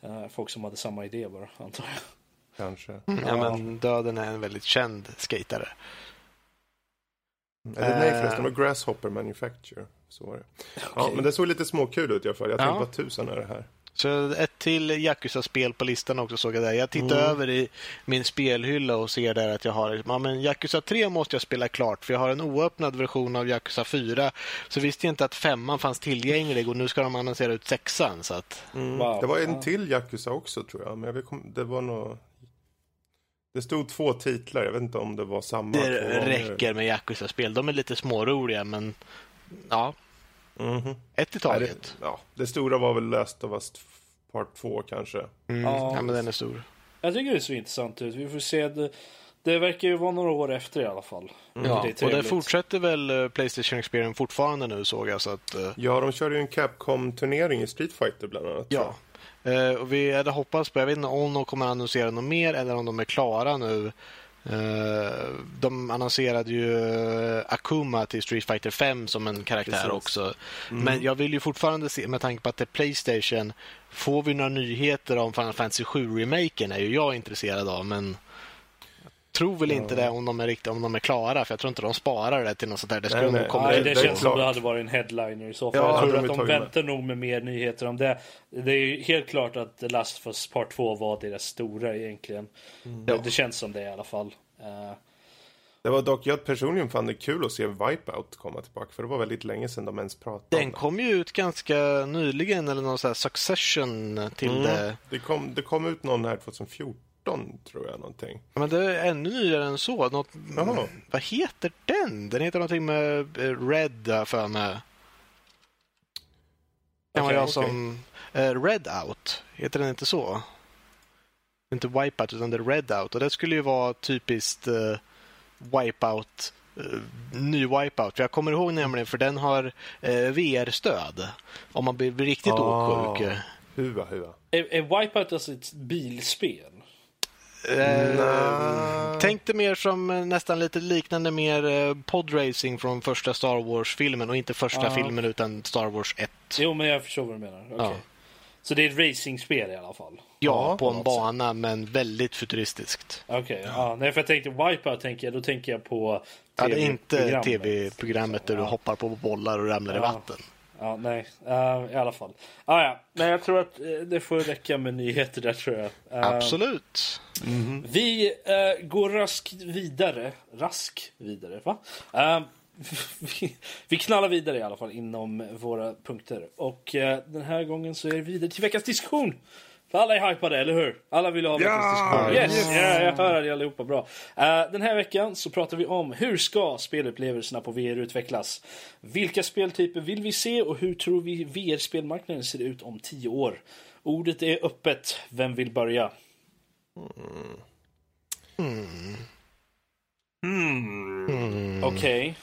Eh, folk som hade samma idé bara, antar jag. Kanske. Ja, men Döden är en väldigt känd skatare. Eller nej Eh. förresten, det var Grasshopper Manufacture. Så var det. Ja, Okej. men det såg lite småkul ut i alla fall. Jag tänkte, Ja. vad tusan är det här? Så ett till Yakuza-spel på listan också såg jag där. Jag tittar Mm. över i min spelhylla och ser där att jag har ja, men Yakuza 3 måste jag spela klart för jag har en oöppnad version av Yakuza 4. Så visste jag inte att femman fanns tillgänglig och nu ska de annonsera ut sexan. Så att, Mm. Wow. Det var en till Yakuza också tror jag. Men jag vet, kom- det var nog... Det stod två titlar. Jag vet inte om det var samma. det räcker med Yakuza-spel. De är lite småroliga men ja, Mhm. ett i Nej, taget. det, ja, det stora var väl Last of Us Part 2 kanske. Mm. Ja. Ja, men den är stor. Jag tycker det ser intressant ut. Vi får se. Det, det verkar ju vara några år efter i alla fall. Ja, Det och det fortsätter väl eh, Playstation Experience fortfarande nu såg jag. Så att, eh, Ja, de körde ju en Capcom-turnering i Street Fighter bland annat. Ja. Eh, och vi hade hoppats på, jag vet inte om de kommer annonsera något mer eller om de är klara nu. Eh, de annonserade ju eh, Akuma till Street Fighter 5 som en karaktär Precis. också. Men jag vill ju fortfarande se, med tanke på att det är Playstation, får vi några nyheter om Final Fantasy 7-remaken är ju jag intresserad av, men tror väl inte det om de, är riktigt, om de är klara, för jag tror inte de sparar det till något sånt där. Det skulle Nej, nej. komma Nej, det det känns som det hade varit en headliner i så fall. Ja, jag tror att de tagit med. väntar nog med mer nyheter om det. Det är ju helt klart att The Last of Us Part 2 var deras stora egentligen. Mm. Det, det känns som det i alla fall. Eh, Det var dock, jag personligen fann det kul att se Wipeout komma tillbaka. För det var väldigt länge sedan de ens pratade Den om det. kom ju ut ganska nyligen, eller någon sån här succession till det. Mm. Det, kom, det kom ut någon här 2014 tror jag någonting. Men det är ännu nyare än så. Något, Jaha. vad heter den? Den heter någonting med eh, Red för mig. Kan Okej, jag som... eh, Red Out, heter den inte så? Inte Wipeout utan det är Red Out. Och det skulle ju vara typiskt uh, Wipeout, uh, ny Wipeout. För jag kommer ihåg nämligen för den har eh, VR-stöd. Om man blir blir riktigt Ah. åksjuk. Hua, hua. är, är Wipeout alltså ett bilspel? Eh. Tänk det mer som eh, nästan lite liknande mer eh, podracing från första Star Wars-filmen och inte första Ja. filmen utan Star Wars 1. Jo, men jag förstår vad du menar. Okej. Ja. Så det är ett racingspel i alla fall? Ja, Ja, på en bana, men väldigt futuristiskt. Okej, okay, ja. Nej, för jag tänkte Wipeout, tänker jag, då tänker jag på Ja, det är inte TV-programmet. där du Ja. hoppar på bollar och ramlar i Ja. vatten. Ja, nej, Eh, i alla fall. Ah, ja. Nej, jag tror att eh, det får räcka med nyheter där, tror jag. Eh, Absolut. Vi eh, går raskt vidare. Rask vidare, va? (laughs) Vi, vi knallar vidare i alla fall inom våra punkter. Och den här gången så är det vidare till veckans diskussion. För alla är hypade, eller hur? Alla vill ha diskussion. Yes! Ja, jag hör det allihopa bra. Eh, den här veckan så pratar vi om hur ska spelupplevelserna på VR utvecklas? Vilka speltyper vill vi se och hur tror vi VR-spelmarknaden ser ut om tio år? Ordet är öppet. Vem vill börja? Okej.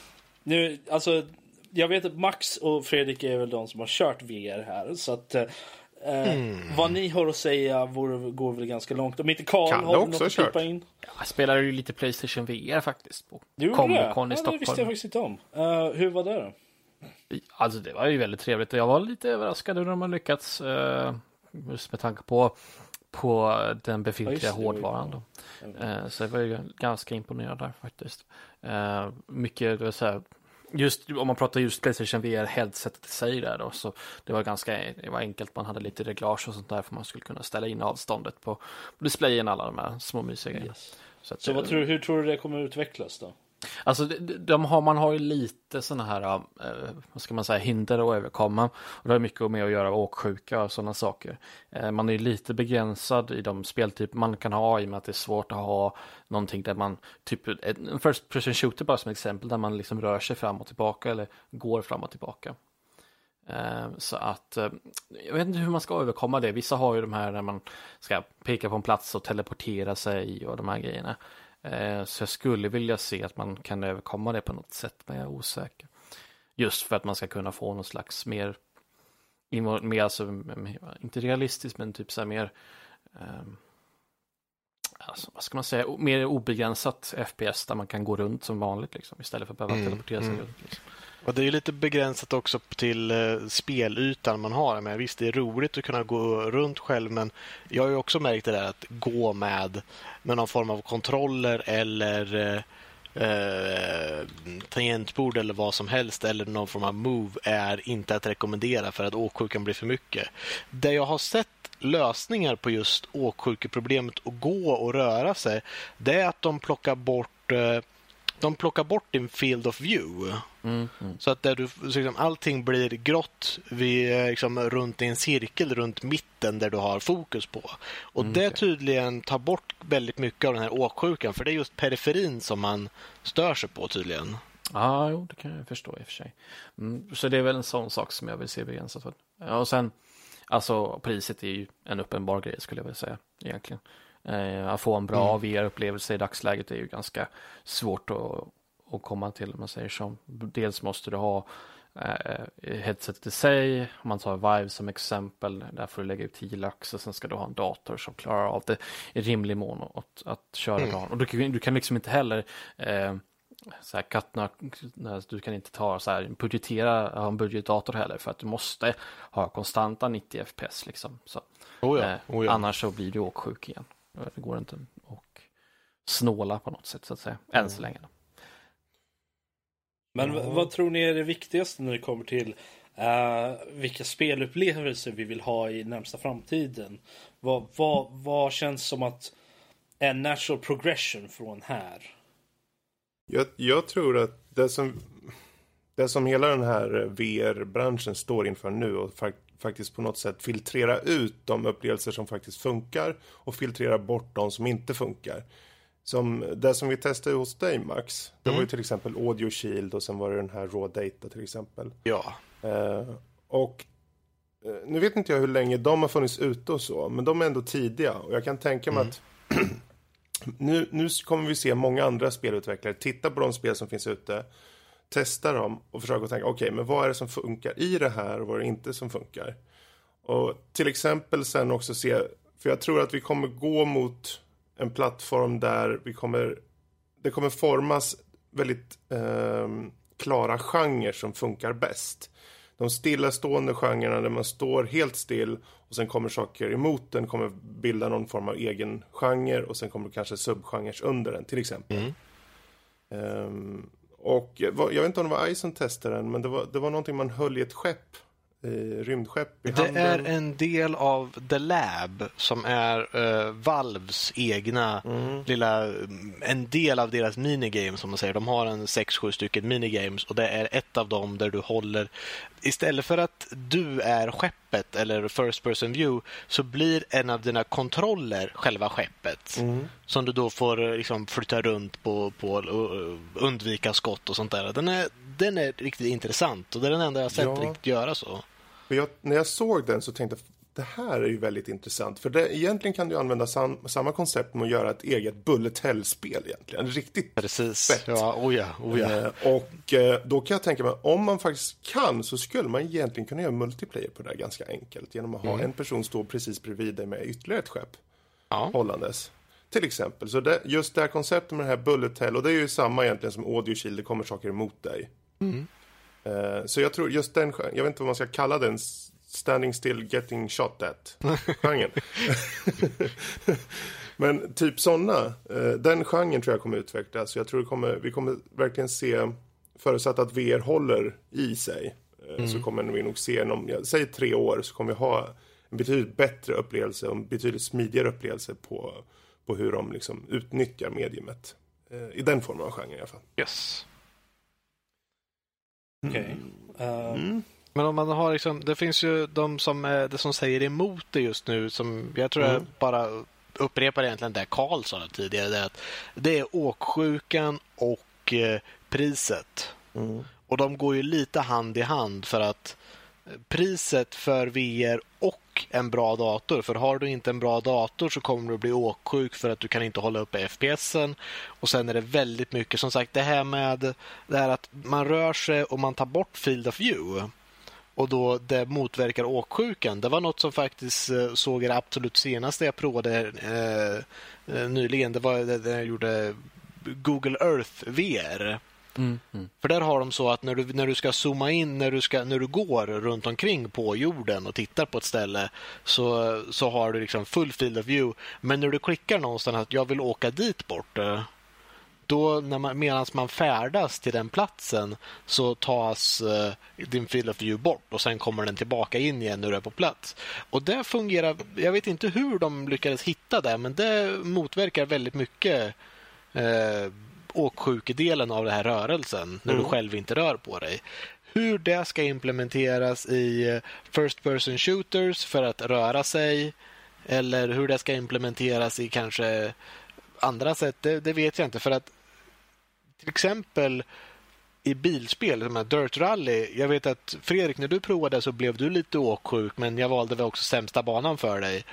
Nu, alltså, jag vet att Max och Fredrik är väl de som har kört VR här. Så att eh, vad ni har att säga vore, går väl ganska långt. Om inte Karl Kalle har också något att klippa in. Jag spelade ju lite Playstation VR faktiskt på Du gjorde det? Comic-Con i ja, det visste jag faktiskt inte om. Eh, hur var det då? Alltså det var ju väldigt trevligt. Jag var lite överraskad hur de har lyckats. eh, Just med tanke på, på den befintliga Ja, hårdvaran. Då. Eh, Så jag var ju ganska imponerad där faktiskt. Eh, Mycket, det var så här, just om man pratar just Playstation VR headsetet i sig där då. Så det var ganska det var enkelt. Man hade lite reglage och sånt där för man skulle kunna ställa in avståndet på displayen. Alla de här små mysiga grejerna. Så, att, Så vad eh, tror, hur tror du det kommer utvecklas då? Alltså de, har, man har ju lite sådana här, eh, vad ska man säga, hinder att överkomma. Och det har mycket med att göra åksjuka och sådana saker. Eh, man är ju lite begränsad i de speltyper man kan ha i och med att det är svårt att ha någonting där man, typ en first person shooter bara som exempel, där man liksom rör sig fram och tillbaka eller går fram och tillbaka. Eh, så att jag vet inte hur man ska överkomma det. Vissa har ju de här när man ska peka på en plats och teleportera sig och de här grejerna. Eh, Så jag skulle vilja se att man kan överkomma det på något sätt, men jag är osäker. Just för att man ska kunna få någon slags mer, mer alltså, inte realistiskt, men typ så här mer, ehm, alltså, vad ska man säga, mer obegränsat FPS där man kan gå runt som vanligt liksom, istället för att behöva Mm, teleportera sig mm. runt. Liksom. Och det är lite begränsat också till eh, spelytan man har. Men visst, det är roligt att kunna gå runt själv, men jag har ju också märkt det där att gå med, med någon form av kontroller eller eh, eh, tangentbord eller vad som helst eller någon form av move är inte att rekommendera för att åksjukan blir för mycket. Det jag har sett lösningar på just åksjukeproblemet att gå och röra sig, det är att de plockar bort eh, de plockar bort din field of view. Mm, mm. Så att där du, så liksom, allting blir grått vid, eh, liksom, runt i en cirkel runt mitten där du har fokus på. Och Mm, det okej. tydligen tar bort väldigt mycket av den här åksjukan. För det är just periferin som man stör sig på tydligen. Ja, jo, det kan jag förstå i och för sig. Mm, så det är väl en sån sak som jag vill se begränsat. för. Ja, och sen, alltså priset är ju en uppenbar grej skulle jag vilja säga egentligen. Eh, att få en bra VR-upplevelse i dagsläget är ju ganska svårt att, att komma till om man säger så. Dels måste du ha eh, headsetet i sig, om man tar Vive som exempel, där får du lägga ut 10 lax och sen ska du ha en dator som klarar av det i rimlig mån att, att köra Mm. datorn. Och du, kan- du kan liksom inte heller eh, så här kattna, du kan inte ta så här budgetera, ha en budgetdator heller för att du måste ha konstanta 90 fps liksom. Så, Oh ja, eh, oh ja. Annars så blir du åksjuk igen. Det går inte att snåla på något sätt så att säga, än så länge. Men vad tror ni är det viktigaste när det kommer till eh, vilka spelupplevelser vi vill ha i närmsta framtiden? Vad, vad, vad känns som att en natural progression från här? Jag, jag tror att det som, det som hela den här VR-branschen står inför nu och faktiskt på något sätt filtrera ut de upplevelser som faktiskt funkar och filtrera bort de som inte funkar. Som det som vi testade hos dig Max, det var ju till exempel Audio Shield och sen var det den här Raw Data till exempel. Ja. Eh, och eh, nu vet inte jag hur länge de har funnits ute och så, men de är ändå tidiga och jag kan tänka mig att (clears throat) nu, nu kommer vi se många andra spelutvecklare titta på de spel som finns ute, testa dem och försöka tänka, okej, men vad är det som funkar i det här och vad är det inte som funkar? Och till exempel sen också se, för jag tror att vi kommer gå mot en plattform där vi kommer, det kommer formas väldigt ehm, klara genrer som funkar bäst. De de stillastående genrerna där man står helt still och sen kommer saker emot den, kommer bilda någon form av egen genre och sen kommer kanske subgenres under den, till exempel. Mm. Um, och eh, jag vet inte om det var Ison testade den, men det var, det var någonting man höll i ett skepp rymdskepp i Det handen. är en del av The Lab som är uh, Valves egna mm. lilla, en del av deras minigames som man säger. De har en 6-7 stycken minigames och det är ett av dem där du håller, istället för att du är skeppet eller first person view så blir en av dina kontroller själva skeppet. Mm. Som du då får liksom, flytta runt på, på uh, undvika skott och sånt där. Den är, den är riktigt intressant och det är den enda jag har sett ja. riktigt göra så. Jag, när jag såg den så tänkte jag det här är ju väldigt intressant. För det, egentligen kan du använda sam, samma koncept med att göra ett eget bullet hell-spel egentligen. Riktigt Precis. fett. Ja, oh ja, oh ja. Eh, och eh, då kan jag tänka mig, om man faktiskt kan så skulle man egentligen kunna göra multiplayer på det här ganska enkelt. Genom att ha mm. en person stå precis bredvid dig med ytterligare ett skepp. Ja. Hållandes. Till exempel. Så det, just det här konceptet med det här bullet hell, och det är ju samma egentligen som audio shield, det kommer saker emot dig. Mm. Uh, så jag tror just den, jag vet inte vad man ska kalla den, standing still getting shot at genren. (laughs) Men typ sådana, uh, den genren tror jag kommer utvecklas. Jag tror det kommer, vi kommer verkligen se, förutsatt att VR håller i sig, uh, mm. så kommer vi nog se, om, jag säger tre år, så kommer vi ha en betydligt bättre upplevelse och en betydligt smidigare upplevelse på, på hur de liksom utnyttjar mediumet. I den formen av genre i alla fall. Yes. Okej. Okay. Uh... Mm. mm. Men om man har liksom, det finns ju de som, det som säger emot det just nu som jag tror mm. jag bara upprepar egentligen det Karl sa tidigare. Det, att det är åksjukan och eh, priset. Mm. Och de går ju lite hand i hand för att priset för VR och en bra dator. För har du inte en bra dator så kommer du bli åksjuk för att du kan inte hålla uppe FPSen. Och sen är det väldigt mycket, som sagt, det här med det här att man rör sig och man tar bort field of view och då det motverkar åksjukan. Det var något som faktiskt eh, såg det absolut senaste jag provade eh, eh nyligen. Det var det jag gjorde Google Earth VR. Mm, mm. För där har de så att när du, när du ska zooma in, när du, ska, när du går runt omkring på jorden och tittar på ett ställe så, så har du liksom full field of view. Men när du klickar någonstans att jag vill åka dit bort eh, då när man, medan man färdas till den platsen så tas uh, din field of view bort och sen kommer den tillbaka in igen när du är på plats. Och det fungerar, jag vet inte hur de lyckades hitta det men det motverkar väldigt mycket uh, åksjukedelen av den här rörelsen när mm. du själv inte rör på dig. Hur det ska implementeras i eh, First Person Shooters för att röra sig eller hur det ska implementeras i kanske andra sätt, det, det vet jag inte. För att till exempel i bilspel, som här Dirt Rally. Jag vet att Fredrik, när du provade så blev du lite åksjuk, men jag valde väl också sämsta banan för dig.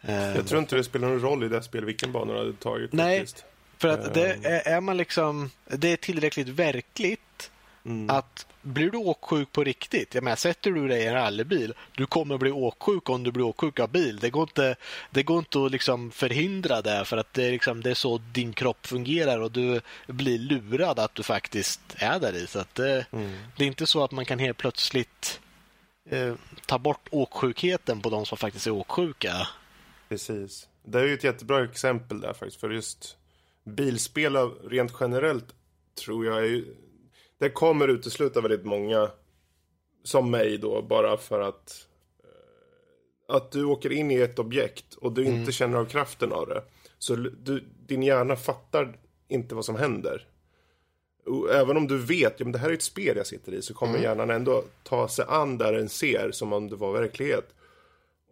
Jag tror inte det spelar någon roll i det spel vilken bana du hade tagit. Nej, faktiskt. För att det ehm. är, är man liksom, det är tillräckligt verkligt mm. att blir du åksjuk på riktigt, jag menar, sätter du dig i en rallybil, du kommer bli åksjuk om du blir åksjuk av bil. Det går inte, det går inte att liksom förhindra det för att det är, liksom, det är så din kropp fungerar och du blir lurad att du faktiskt är där i. Så att det, mm. det är inte så att man kan helt plötsligt eh, ta bort åksjukheten på de som faktiskt är åksjuka. Precis. Det är ju ett jättebra exempel där faktiskt. För just bilspel rent generellt tror jag är, det kommer utesluta väldigt många som mig då bara för att eh, att du åker in i ett objekt och du mm. inte känner av kraften av det. Så du, din hjärna fattar inte vad som händer. även om du vet, ja men det här är ett spel jag sitter i, så kommer mm. hjärnan ändå ta sig an där den ser som om det var verklighet.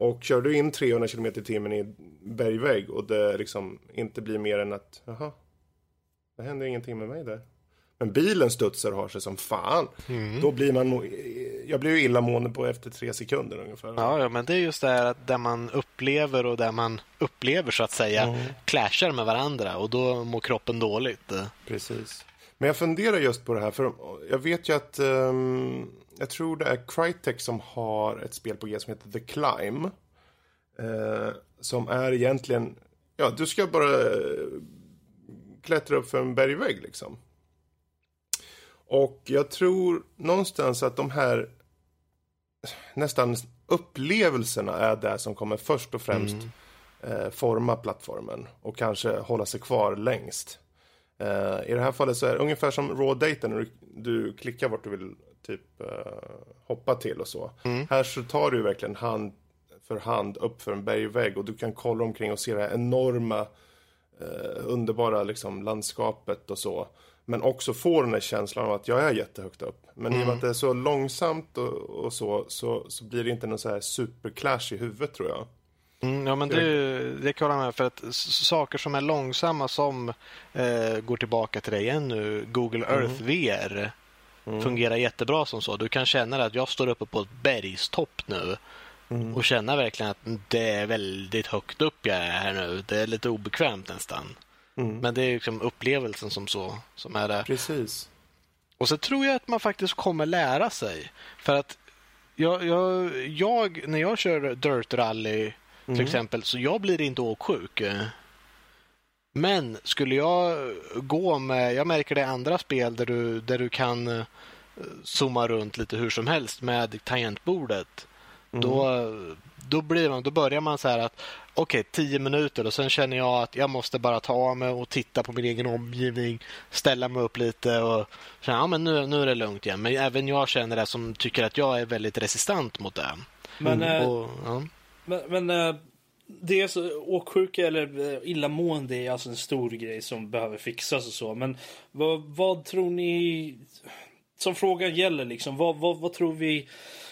Och kör du in 300 km i timmen i bergvägg och det liksom inte blir mer än att, jaha, det händer ingenting med mig där. Men bilen studsar och har sig som fan. Mm. Då blir man, jag blir ju illamående på efter tre sekunder ungefär. Ja, ja, men det är just det här att där man upplever och där man upplever så att säga mm. clashar med varandra och då mår kroppen dåligt. Precis. Men jag funderar just på det här, för jag vet ju att um, jag tror det är Crytek som har ett spel på G som heter The Climb. Uh, som är egentligen, ja du ska bara klättra upp för en bergvägg liksom. Och jag tror någonstans att de här nästan upplevelserna är det som kommer först och främst eh, forma plattformen och kanske hålla sig kvar längst. Eh, I det här fallet så är det ungefär som raw data när du, du klickar vart du vill typ eh, hoppa till och så. Här så tar du verkligen hand för hand upp för en bergvägg och du kan kolla omkring och se det här enorma eh, underbara liksom, landskapet och så. Men också få den här känslan av att jag är jättehögt upp. Men i och med att det är så långsamt och, och så, så, så blir det inte någon så här superclash i huvudet tror jag. Mm, ja, men det, det kan jag med för att saker som är långsamma som eh, går tillbaka till dig igen nu, Google Earth VR fungerar jättebra som så. Du kan känna att jag står uppe på ett bergstopp nu och känna verkligen att det är väldigt högt upp jag är här nu. Det är lite obekvämt nästan. Men det är liksom upplevelsen som så som är där. Precis. Och så tror jag att man faktiskt kommer lära sig. För att jag, jag, jag när jag kör Dirt Rally till exempel, så jag blir inte åksjuk. Men skulle jag gå med, jag märker det i andra spel där du, där du kan eh, zooma runt lite hur som helst med tangentbordet. Då, då, blir man, då börjar man så här att okej, tio minuter och sen känner jag att jag måste bara ta av mig och titta på min egen omgivning, ställa mig upp lite och känna ja, men nu, nu är det lugnt igen. Men även jag känner det som tycker att jag är väldigt resistent mot det. Men, eh, Och, ja. Men, men eh, det är så, åksjuka eller eh, illamående är alltså en stor grej som behöver fixas och så. Men vad, vad tror ni, som frågan gäller liksom, vad, vad, vad tror vi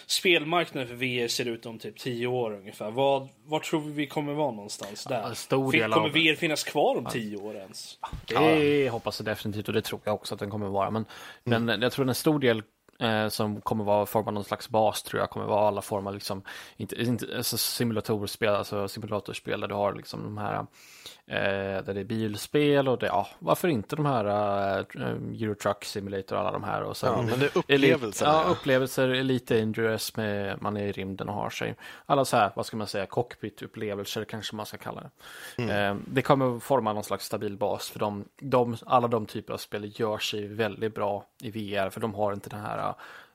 spelmarknaden för VR ser ut om typ 10 år ungefär? Vad, vad tror vi vi kommer vara någonstans där? en stor del kommer av- VR finnas kvar om 10 år ens? Det hoppas jag definitivt och det tror jag också att den kommer vara. Men, men jag tror en stor del eh, som kommer vara formad någon slags bas tror jag kommer vara alla former liksom inte, inte alltså simulatorspel, alltså simulatorspel där du har liksom de här eh, där det är bilspel och det, ja, varför inte de här uh, Eurotruck Simulator och alla de här och sen Ja, men det är Elite- upplevelser. Ja, upplevelser, Elite Dangerous med man är i rymden och har sig. Alla så här, vad ska man säga, cockpit-upplevelser kanske man ska kalla det. Eh, det kommer forma någon slags stabil bas för de, de, alla de typer av spel gör sig väldigt bra i VR för de har inte den här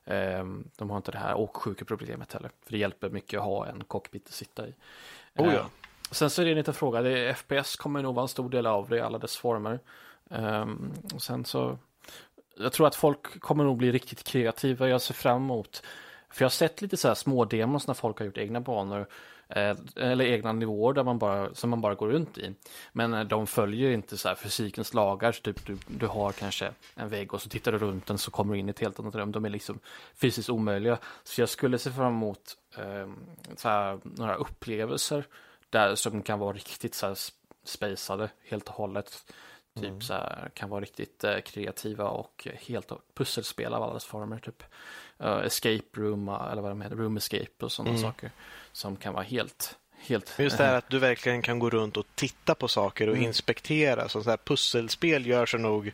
eh, de har inte det här åksjukeproblemet heller. För det hjälper mycket att ha en cockpit att sitta i. Oh ja. Eh, Sen så är det en liten fråga, det är, FPS kommer nog vara en stor del av det i alla dess former. Ehm, och sen så, jag tror att folk kommer nog bli riktigt kreativa, jag ser fram emot, för jag har sett lite så här små demos när folk har gjort egna banor, Eh, eller egna nivåer där man bara, som man bara går runt i. Men eh, de följer inte så här fysikens lagar, så typ du, du har kanske en vägg och så tittar du runt den så kommer du in i ett helt annat rum. De är liksom fysiskt omöjliga. Så jag skulle se fram emot eh, så här, några upplevelser där som kan vara riktigt så här spejsade helt och hållet. Typ så här, kan vara riktigt eh, kreativa och helt pusselspel av alla dess former. Typ Eh, escape room, eh, eller vad de heter, room escape och sådana saker. Som kan vara helt, helt. Just det här att du verkligen kan gå runt och titta på saker och Mm. inspektera. Så så här pusselspel gör sig nog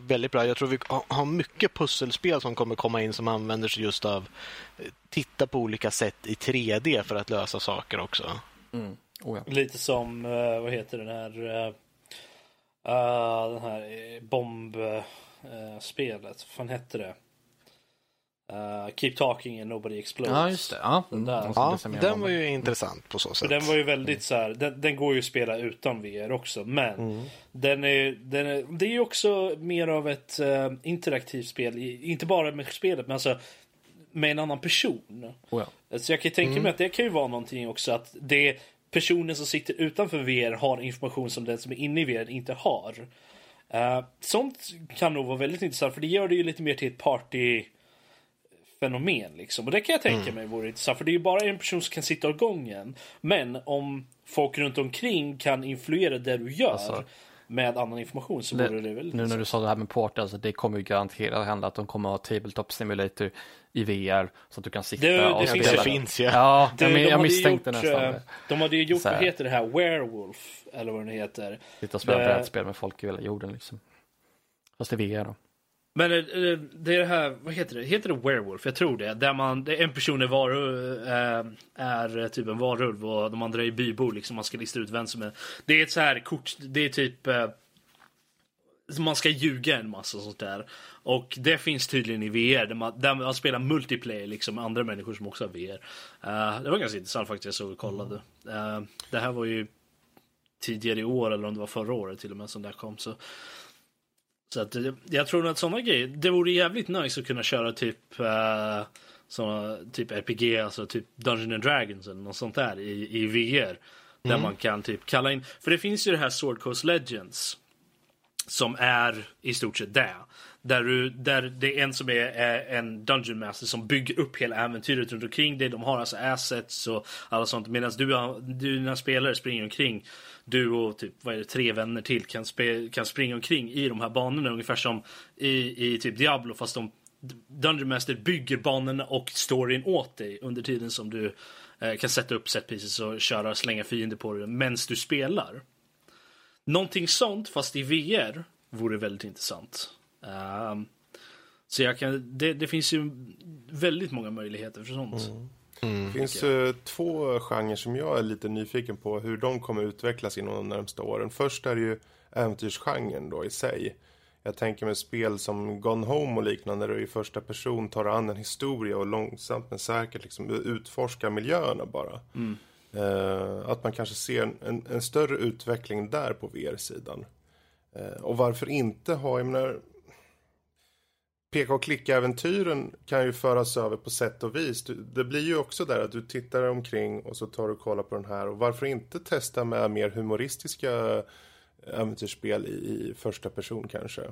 väldigt bra. Jag tror vi ha- har mycket pusselspel som kommer komma in som använder sig just av eh, titta på olika sätt i 3D för att lösa saker också. Mm. Oh, ja. Lite som, vad heter den här, eh, eh, den här uh, bombspelet, vad fan hette det? Eh, Keep talking and nobody explodes. ja, just det. Ja, Den där. Alltså, Ja, den var- ju intressant på så sätt. den var ju väldigt så här, den, den går ju att spela utan VR också, men den är, den är, det är ju också mer av ett eh, interaktivt spel, inte bara med spelet, men alltså med en annan person. Oh, ja. Så jag kan ju tänka mig att det kan ju vara någonting också att det personen som sitter utanför VR har information som den som är inne i VR inte har. Eh, sånt kan nog vara väldigt intressant för det gör det ju lite mer till ett party fenomen liksom. Och det kan jag tänka mig vore intressant för det är ju bara en person som kan sitta åt gången. Men om folk runt omkring kan influera det du gör Alltså, med annan information så vore det väldigt Nu när du sa det här med port, alltså det kommer ju garanterat hända att de kommer ha Tabletop Simulator i VR så att du kan sitta Det- det och finns det finns ja. Ja, Det- jag, jag misstänkte gjort, nästan eh, det. De hade ju gjort, vad heter det här, Werewolf, eller vad den heter. Sitta och spela det- brädspel med folk i hela jorden liksom. Fast i VR då. Men eh, eh, det är det här, vad heter det? Heter det Werewolf? Jag tror det. Där man, det en person är, varulv, eh, är typ en varulv och de andra är bybor liksom. Man ska lista ut vem som är. Det är ett så här kort, det är typ eh, man ska ljuga en massa sånt där. Och det finns tydligen i VR där man, där man spelar multiplayer liksom med andra människor som också har VR. Uh, det var ganska intressant faktiskt, jag såg och kollade. Uh, det här var ju tidigare i år eller om det var förra året till och med som det kom. Så, så att, jag tror att sådana grejer, det vore jävligt nice att kunna köra typ uh, såna, typ RPG, alltså typ Dungeons and Dragons eller något sånt där i, i VR. Där mm. man kan typ kalla in, för det finns ju det här Sword Coast Legends. Som är i stort sett det. Där, du, där det är en som är, är en Dungeon Master som bygger upp hela äventyret runt omkring dig. De har alltså assets och alla sånt. Medan du, du dina spelare springer omkring. Du och typ, vad är det, tre vänner till kan, spe, kan springa omkring i de här banorna. Ungefär som i, i typ Diablo fast de Dungeon Master bygger banorna och storyn åt dig under tiden som du eh, kan sätta upp set pieces och köra och slänga fiender på dig medan du spelar. Någonting sånt fast i VR vore väldigt intressant. Um, så jag kan, det, det, finns ju väldigt många möjligheter för sånt. Mm. Mm. Det finns uh, två genrer som jag är lite nyfiken på hur de kommer utvecklas inom de närmsta åren. Först är det ju äventyrsgenren då i sig. Jag tänker mig spel som Gone Home och liknande där du i första person tar an en historia och långsamt men säkert liksom utforskar miljöerna bara. Mm. Uh, att man kanske ser en, en, större utveckling där på VR-sidan. Uh, och varför inte ha, jag menar, peka och klicka-äventyren kan ju föras över på sätt och vis. det blir ju också där att du tittar omkring och så tar du och kollar på den här. Och varför inte testa med mer humoristiska äventyrsspel i, i första person kanske.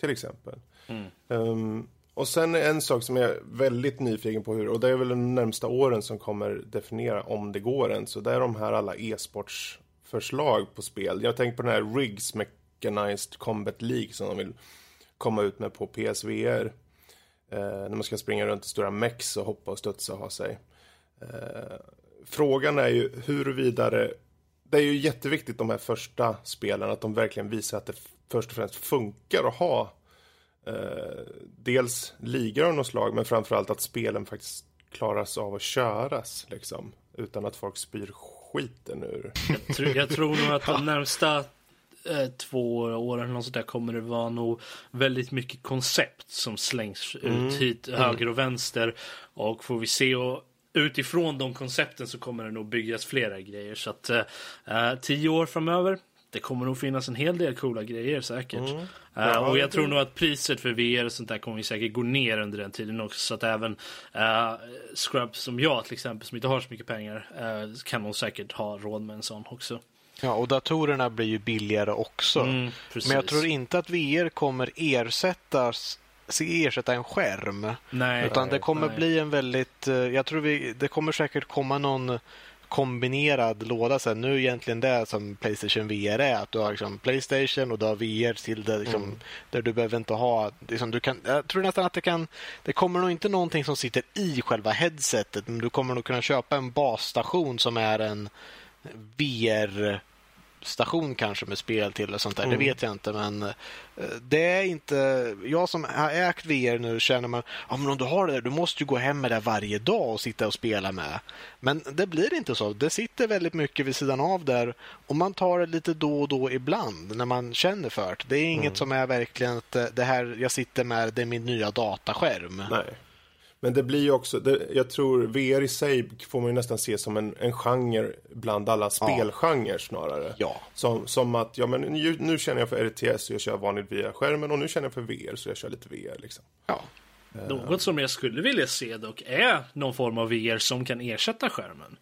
Till exempel. Mm. Um, och sen en sak som jag är väldigt nyfiken på hur, och det är väl de närmsta åren som kommer definiera om det går än, så det är de här alla e-sportsförslag på spel. Jag tänker på den här Riggs Mechanized Combat League som de vill komma ut med på PSVR. Eh, när man ska springa runt i stora mex och hoppa och studsa och ha sig. Eh, frågan är ju huruvida det det är ju jätteviktigt de här första spelen att de verkligen visar att det först och främst funkar att ha eh, dels ligor av något slag men framförallt att spelen faktiskt klaras av att köras liksom utan att folk spyr skiten ur. Jag tror, jag tror nog att de (laughs) närmsta eh, två åren och sådär kommer det vara nog väldigt mycket koncept som slängs mm. ut hit höger och vänster och får vi se och utifrån de koncepten så kommer det nog byggas flera grejer. Så att uh, tio år framöver, det kommer nog finnas en hel del coola grejer säkert. Mm. Uh, och jag tror nog att priset för VR och sånt där kommer säkert gå ner under den tiden också. Så att även uh, Scrubs som jag till exempel, som inte har så mycket pengar, uh, kan nog säkert ha råd med en sån också. Ja, och datorerna blir ju billigare också. Mm, Men jag tror inte att VR kommer ersättas ersätta en skärm. Nej, utan det kommer nej. bli en väldigt, eh, jag tror vi, det kommer säkert komma någon kombinerad låda sen. Nu egentligen det som Playstation VR är. Att du har liksom Playstation och du har VR till det liksom, mm. där du behöver inte ha... Liksom, du kan, jag tror nästan att det kan... Det kommer nog inte någonting som sitter i själva headsetet. Men du kommer nog kunna köpa en basstation som är en VR station kanske med spel till och sånt där. Mm. Det vet jag inte, men eh, det är inte... Jag som har ägt VR nu känner man, ja men om du har det där, du måste ju gå hem med det varje dag och sitta och spela med. Men det blir inte så. Det sitter väldigt mycket vid sidan av där och man tar det lite då och då ibland när man känner för det. Det är inget mm. som är verkligen att eh, det här jag sitter med, det är min nya dataskärm. Nej. Men det blir ju också, det, jag tror VR i sig får man ju nästan se som en, en genre bland alla spelgenrer snarare. Ja. Som, som att, ja men nu, nu känner jag för RTS och jag kör vanligt via skärmen och nu känner jag för VR så jag kör lite VR liksom. Ja. Något som jag skulle vilja se dock är någon form av VR som kan ersätta skärmen.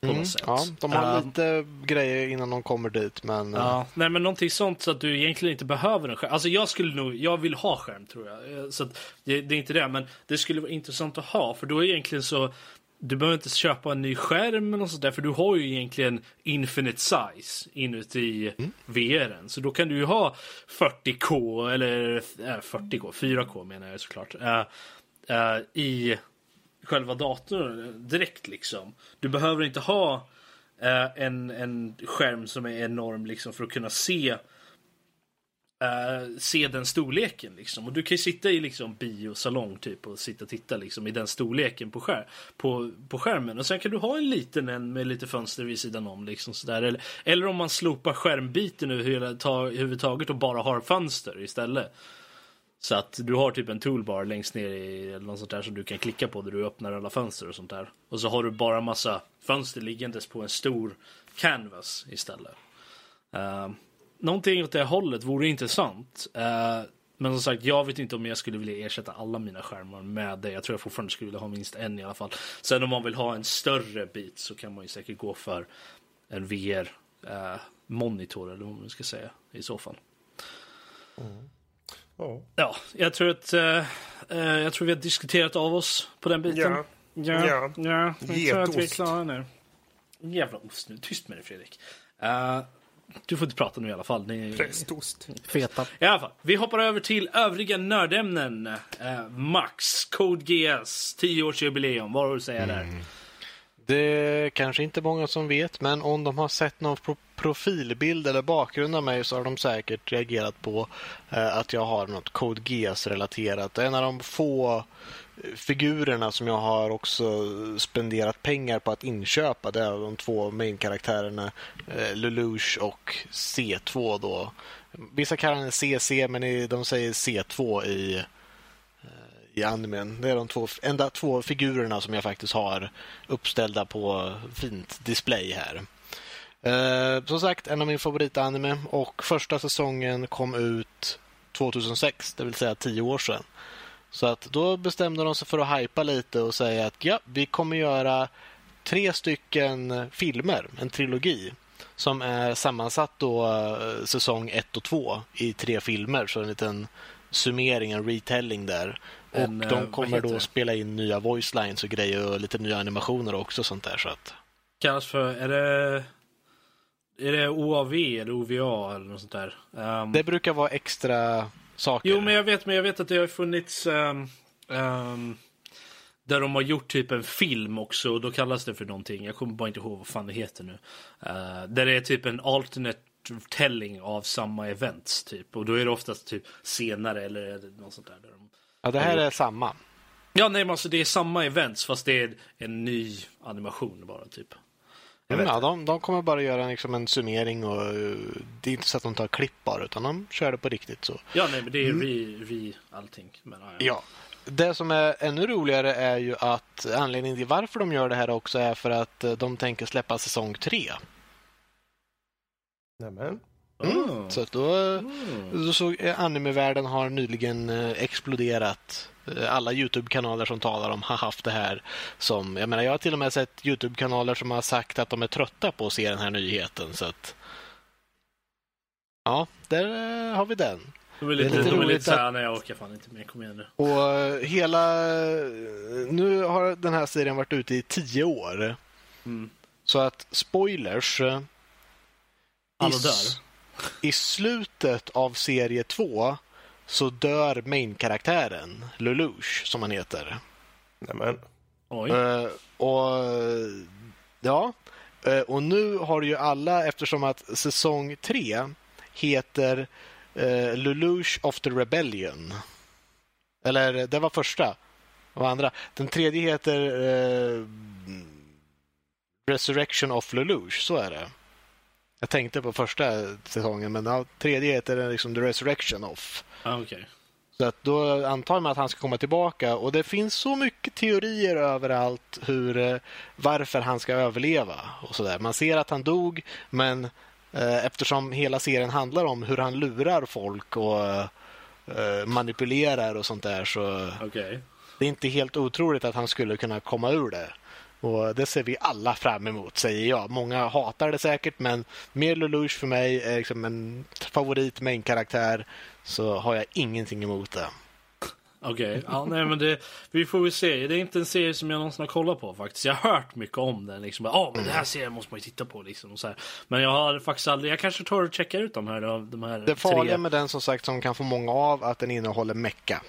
På mm, något sätt. Ja, de har uh, lite grejer innan de kommer dit. Men, ja, uh. nej, men någonting sånt så att du egentligen inte behöver en skärm. Alltså jag skulle nog, jag vill ha skärm tror jag. Eh, så det, det, är inte det, men det skulle vara intressant att ha. För då är egentligen så, du behöver inte köpa en ny skärm eller sånt där, för du har ju egentligen infinite size inuti mm. VRen. Så då kan du ju ha 40K, eller äh, 40K, 4K menar jag såklart. Uh, uh, I själva datorn direkt liksom. Du behöver inte ha eh, en, en skärm som är enorm liksom för att kunna se eh, se den storleken liksom. Och du kan ju sitta i liksom biosalong typ och sitta och titta liksom i den storleken på, skär, på, på skärmen. Och sen kan du ha en liten en med lite fönster vid sidan om liksom sådär. Eller, eller om man slopar skärmbiten överhuvudtaget och bara har fönster istället. Så att du har typ en toolbar längst ner i eller något sånt där som du kan klicka på där du öppnar alla fönster och sånt där. Och så har du bara massa fönster liggandes på en stor canvas istället. Uh, någonting åt det hållet vore intressant. Uh, men som sagt, jag vet inte om jag skulle vilja ersätta alla mina skärmar med det. Jag tror jag fortfarande skulle vilja ha minst en i alla fall. Sen om man vill ha en större bit så kan man ju säkert gå för en VR-monitor eh, eller vad man ska säga i så fall. Mm. Oh. Ja, jag tror att uh, jag tror vi har diskuterat av oss på den biten. Ja, ja, ja. ja. Jag tror att vi är klara nu. Jävla ost nu. Tyst med dig Fredrik. Uh, du får inte prata nu i alla fall. Ni... Prästost. Feta. I alla fall. Vi hoppar över till övriga nördämnen. Uh, Max, Code GS, 10-årsjubileum. Vad har du att säga mm. där? Det är kanske inte många som vet, men om de har sett någon pro profilbild eller bakgrund av mig så har de säkert reagerat på eh, att jag har något Code Geass-relaterat. En av de få eh, figurerna som jag har också spenderat pengar på att inköpa. Det är de två main-karaktärerna eh, Lelouch och C2 då. Vissa kallar den CC men de säger C2 i, eh, i animen. Det är de två, enda två figurerna som jag faktiskt har uppställda på fint display här. Eh, som sagt, en av min favoritanime och första säsongen kom ut 2006, det vill säga tio år sedan. Så att då bestämde de sig för att hypa lite och säga att ja, vi kommer göra tre stycken filmer, en trilogi som är sammansatt då eh, säsong 1 och 2 i tre filmer. Så en liten summering, en retelling där. Och en, de eh, kommer då spela in nya voice lines och grejer och lite nya animationer också sånt där. Så att... Kallas för, är det, är det OAV eller OVA eller något sånt där? Um... Det brukar vara extra saker. Jo, men jag vet, men jag vet att det har funnits um, um, där de har gjort typ en film också och då kallas det för någonting. Jag kommer bara inte ihåg vad fan det heter nu. Uh, där det är typ en alternate telling av samma events typ och då är det oftast typ senare eller något sånt där. där de ja, det här är samma. Ja, nej, men alltså det är samma events fast det är en ny animation bara typ. Mm, ja, de, de kommer bara göra liksom en summering och uh, det är inte så att de tar klipp bara utan de kör det på riktigt. så. Ja, nej, men det är mm. re, re allting. Men, ja, ja. Det som är ännu roligare är ju att anledningen till varför de gör det här också är för att uh, de tänker släppa säsong tre. Nämen. Mm. Så då, mm. då såg animevärlden har nyligen exploderat Eh, alla Youtube-kanaler som talar om har haft det här som... Jag menar, jag har till och med sett Youtube-kanaler som har sagt att de är trötta på att se den här nyheten. Så att, ja, där eh, har vi den. Det är lite, det är lite roligt så här, nej jag orkar fan inte mer, kom igen nu. Och eh, hela... Nu har den här serien varit ute i tio år. Mm. Så att spoilers... Alla dör? I slutet av serie två så dör main-karaktären, Lelouch, som han heter. Nämen. Oj. Uh, och ja, uh, och nu har ju alla, eftersom att säsong tre heter uh, Lelouch of the Rebellion. Eller det var första. Och andra. Den tredje heter uh, Resurrection of Lelouch, så är det. Jag tänkte på första säsongen, men ja, tredje heter liksom The Resurrection of. Ah, okay. Så att då antar man att han ska komma tillbaka och det finns så mycket teorier överallt hur, eh, varför han ska överleva och så där. Man ser att han dog, men eh, eftersom hela serien handlar om hur han lurar folk och eh, manipulerar och sånt där så okay. det är inte helt otroligt att han skulle kunna komma ur det. Och Det ser vi alla fram emot, säger jag. Många hatar det säkert, men mer Lelouch för mig är liksom en favorit main-karaktär så har jag ingenting emot det. Okej, okay. ja, nej, men det, vi får väl se. Det är inte en serie som jag någonsin har kollat på faktiskt. Jag har hört mycket om den. Liksom. Ja, men det här serien måste man ju titta på. Liksom, och så här. Men jag har faktiskt aldrig... Jag kanske tar och checkar ut de här. De här det farliga tre. med den som sagt som kan få många av att den innehåller mecka.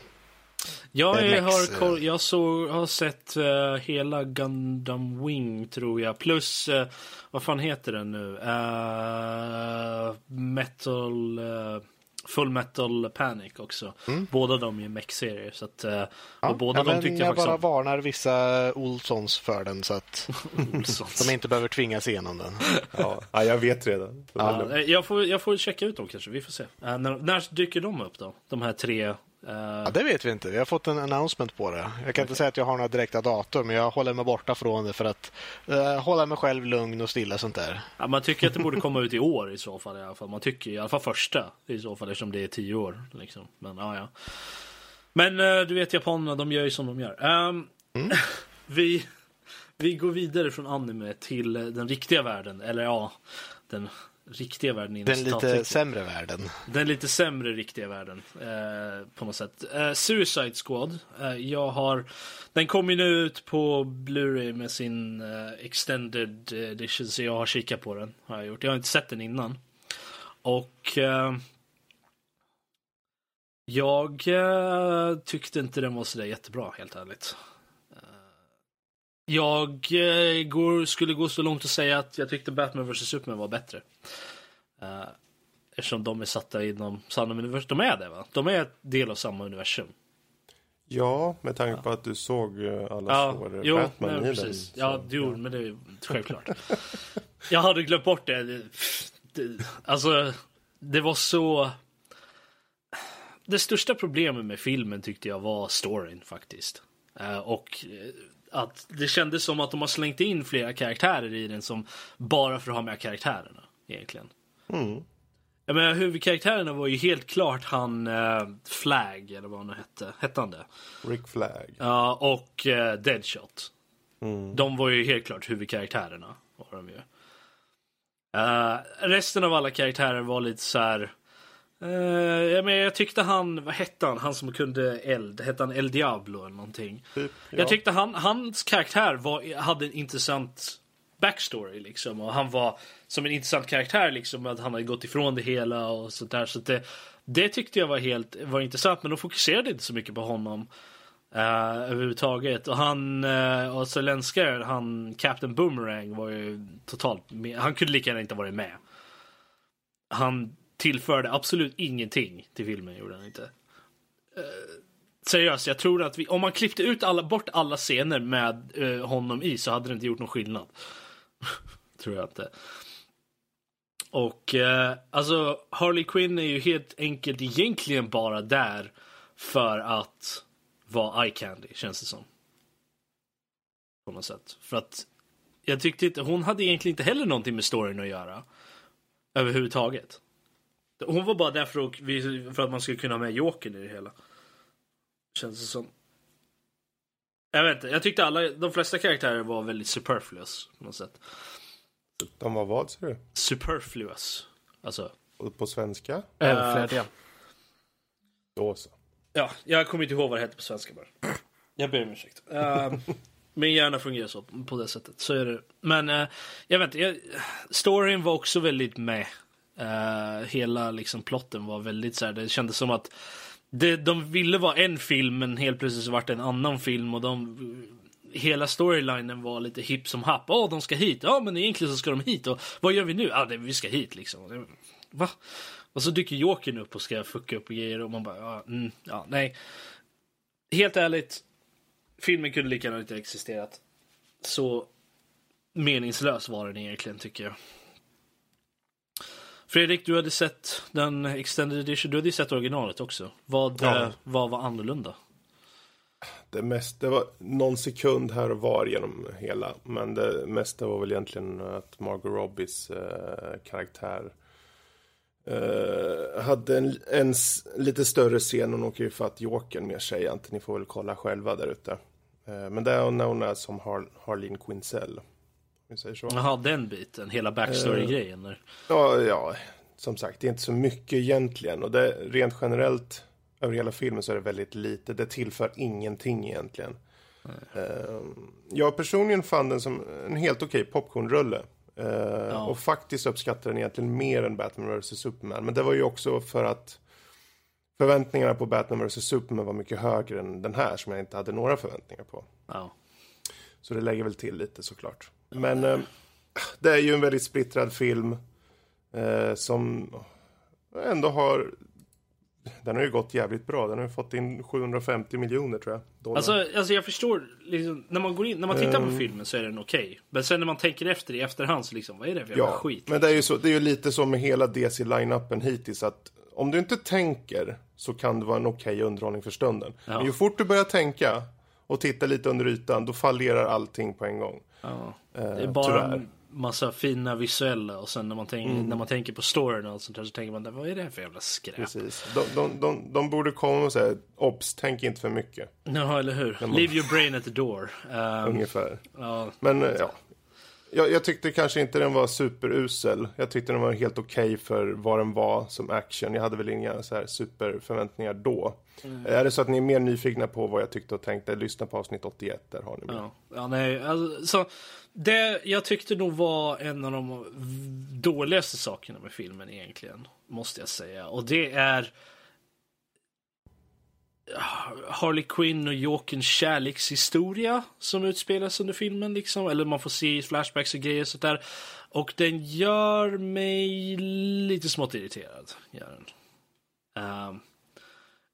Ja, jag har, jag såg, har sett uh, hela Gundam Wing tror jag. Plus, uh, vad fan heter den nu? Uh, Metal... Full Metal Panic också. Båda de är mech-serier. Så att, eh, Ja, och båda ja, de tyckte jag jag bara om. varnar vissa Olssons för den så att (laughs) de inte behöver tvingas igenom den. (laughs) Ja, ja jag vet redan. Ja, eh, jag, får, jag får checka ut dem kanske, vi får se. Eh, när, när dyker de upp då? De här tre? Eh, Ja, det vet vi inte. Vi har fått en announcement på det. Jag kan inte säga att jag har några direkta datum, men jag håller mig borta från det för att eh, hålla mig själv lugn och stilla sånt där. ja, man tycker att det borde komma ut i år i så fall. I alla fall. Man tycker i alla fall första i så fall eftersom det är tio år. Liksom. Men, ja, ja. Men eh, du vet japanerna, de gör ju som de gör. Ehm, (laughs) vi, vi går vidare från anime till den riktiga världen. Eller ja, den riktiga världen inom Den lite sämre världen. Den lite sämre riktiga världen eh, på något sätt. Eh, Suicide Squad. Eh, jag har, den kom ju nu ut på Blu-ray med sin eh, extended edition så jag har kikat på den. Har jag, gjort. jag har inte sett den innan. Och eh, jag eh, tyckte inte den var sådär jättebra helt ärligt. Jag eh, går, skulle gå så långt att säga att jag tyckte Batman vs Superman var bättre. Eh, eftersom de är satta inom samma universum. De är det va? De är del av samma universum. Ja, med tanke på att du såg eh, alla Ja, år jo, Batman men i precis. den. Ja, så, jo, men det är självklart. (laughs) jag hade glömt bort det. Det- det. Alltså, det var så... Det största problemet med filmen tyckte jag var storyn faktiskt. Eh, och eh, att det kändes som att de har slängt in flera karaktärer i den som bara för att ha med karaktärerna egentligen. Mm. Jag menar, huvudkaraktärerna var ju helt klart han eh, Flag, eller vad han hette. Hette han det? Rick Flag. Ja, och eh, Deadshot. Mm. De var ju helt klart huvudkaraktärerna. Var de ju. Eh, resten av alla karaktärer var lite så här... eh, jag, men jag tyckte han, vad hette han, han som kunde eld, hette han El Diablo eller någonting? Typ, ja. Jag tyckte han, hans karaktär var, hade en intressant backstory liksom. Och han var som en intressant karaktär liksom. Att han hade gått ifrån det hela och sånt där. Så det, det tyckte jag var helt var intressant. Men de fokuserade inte så mycket på honom. Uh, överhuvudtaget. Och han, uh, och Zelenska, han Captain Boomerang var ju totalt med. Han kunde lika gärna inte varit med. Han tillförde absolut ingenting till filmen, gjorde han inte. Uh, seriöst, jag tror att vi, om man klippte ut alla, bort alla scener med uh, honom i så hade det inte gjort någon skillnad. (laughs) tror jag inte. Och uh, alltså Harley Quinn är ju helt enkelt egentligen bara där för att vara eye candy, känns det som. På något sätt. För att jag tyckte inte, hon hade egentligen inte heller någonting med storyn att göra. Överhuvudtaget. Hon var bara där för att, för att man skulle kunna ha med Jokern i det hela. Känns det som. Jag vet inte, jag tyckte alla, de flesta karaktärer var väldigt superfluous på något sätt. De var vad, ser du? Superfluous. Alltså, Och På svenska? Överflödiga. Då så. ja, jag kommer inte ihåg vad det hette på svenska bara. Jag ber om ursäkt. Uh, min hjärna fungerar så på det sättet. Så är det. Men uh, jag vet inte, jag, storyn var också väldigt med. Uh, hela liksom plotten var väldigt så här, det kändes som att det, de ville vara en film men helt plötsligt så vart det en annan film och de Hela storylinen var lite hipp som happ. Åh, oh, de ska hit. Ja, men egentligen så ska de hit. Och vad gör vi nu? Ja, ah, vi ska hit liksom. Va? Och så dyker Jokern upp och ska fucka upp grejer och man bara, ja, mm, ja, nej. Helt ärligt, filmen kunde lika gärna inte existerat. Så meningslös var den egentligen tycker jag. Fredrik, du hade sett den extended edition. Du hade ju sett originalet också. Vad, Ja. eh, vad var annorlunda? Det mesta det var någon sekund här och var genom hela. Men det mesta var väl egentligen att Margot Robbies eh, karaktär eh, hade en, en lite större scen. Hon åker ju fatt Jokern säger jag inte. Ni får väl kolla själva där ute. Eh, men det är hon hon är som Har, Harleen Quinzel. Vi säger så. Jaha, den biten. Hela backstory-grejen. där. Ja, ja, som sagt, det är inte så mycket egentligen. Och det, rent generellt, över hela filmen så är det väldigt lite. Det tillför ingenting egentligen. Ehm, jag personligen fann den som en helt okej popcornrulle. Uh, Och faktiskt uppskattar den egentligen mer än Batman vs Superman. Men det var ju också för att förväntningarna på Batman vs Superman var mycket högre än den här som jag inte hade några förväntningar på. Ja. Så det lägger väl till lite såklart. Men eh, det är ju en väldigt splittrad film. Eh, som ändå har den har ju gått jävligt bra. Den har ju fått in 750 miljoner tror jag. Dollar. Alltså, alltså jag förstår, liksom, när man går in, när man tittar på Ehm. filmen så är den okej. Men sen när man tänker efter i efterhand så liksom, vad är det för jävla ja, skit? men det är ju så, det är ju lite så med hela DC-line-upen hittills att om du inte tänker så kan det vara en okej underhållning för stunden. Men ju fort du börjar tänka och titta lite under ytan, då fallerar allting på en gång. Ja. Eh, Det är bara tyvärr. Mm. massa fina visuella och sen när man, tänker, när man tänker på storyn och allt sånt där så tänker man, vad är det här för jävla skräp? Precis. De, de, de, de borde komma och säga, obs, tänk inte för mycket. Ja, eller hur? Leave your brain at the door. (laughs) Um, Ungefär. ja, Men eh, ja. Jag, jag tyckte kanske inte den var superusel. Jag tyckte den var helt okej för vad den var som action. Jag hade väl inga så här superförväntningar då. Är det så att ni är mer nyfikna på vad jag tyckte och tänkte, lyssna på avsnitt 81. Där har ni mig. ja, ja, nej, alltså, så det jag tyckte nog var en av de dåligaste sakerna med filmen egentligen, måste jag säga. Och det är Harley Quinn och Jokern kärlekshistoria som utspelas under filmen liksom. Eller man får se flashbacks och grejer sånt där. Och den gör mig lite smått irriterad. Gör den. Um, ehm,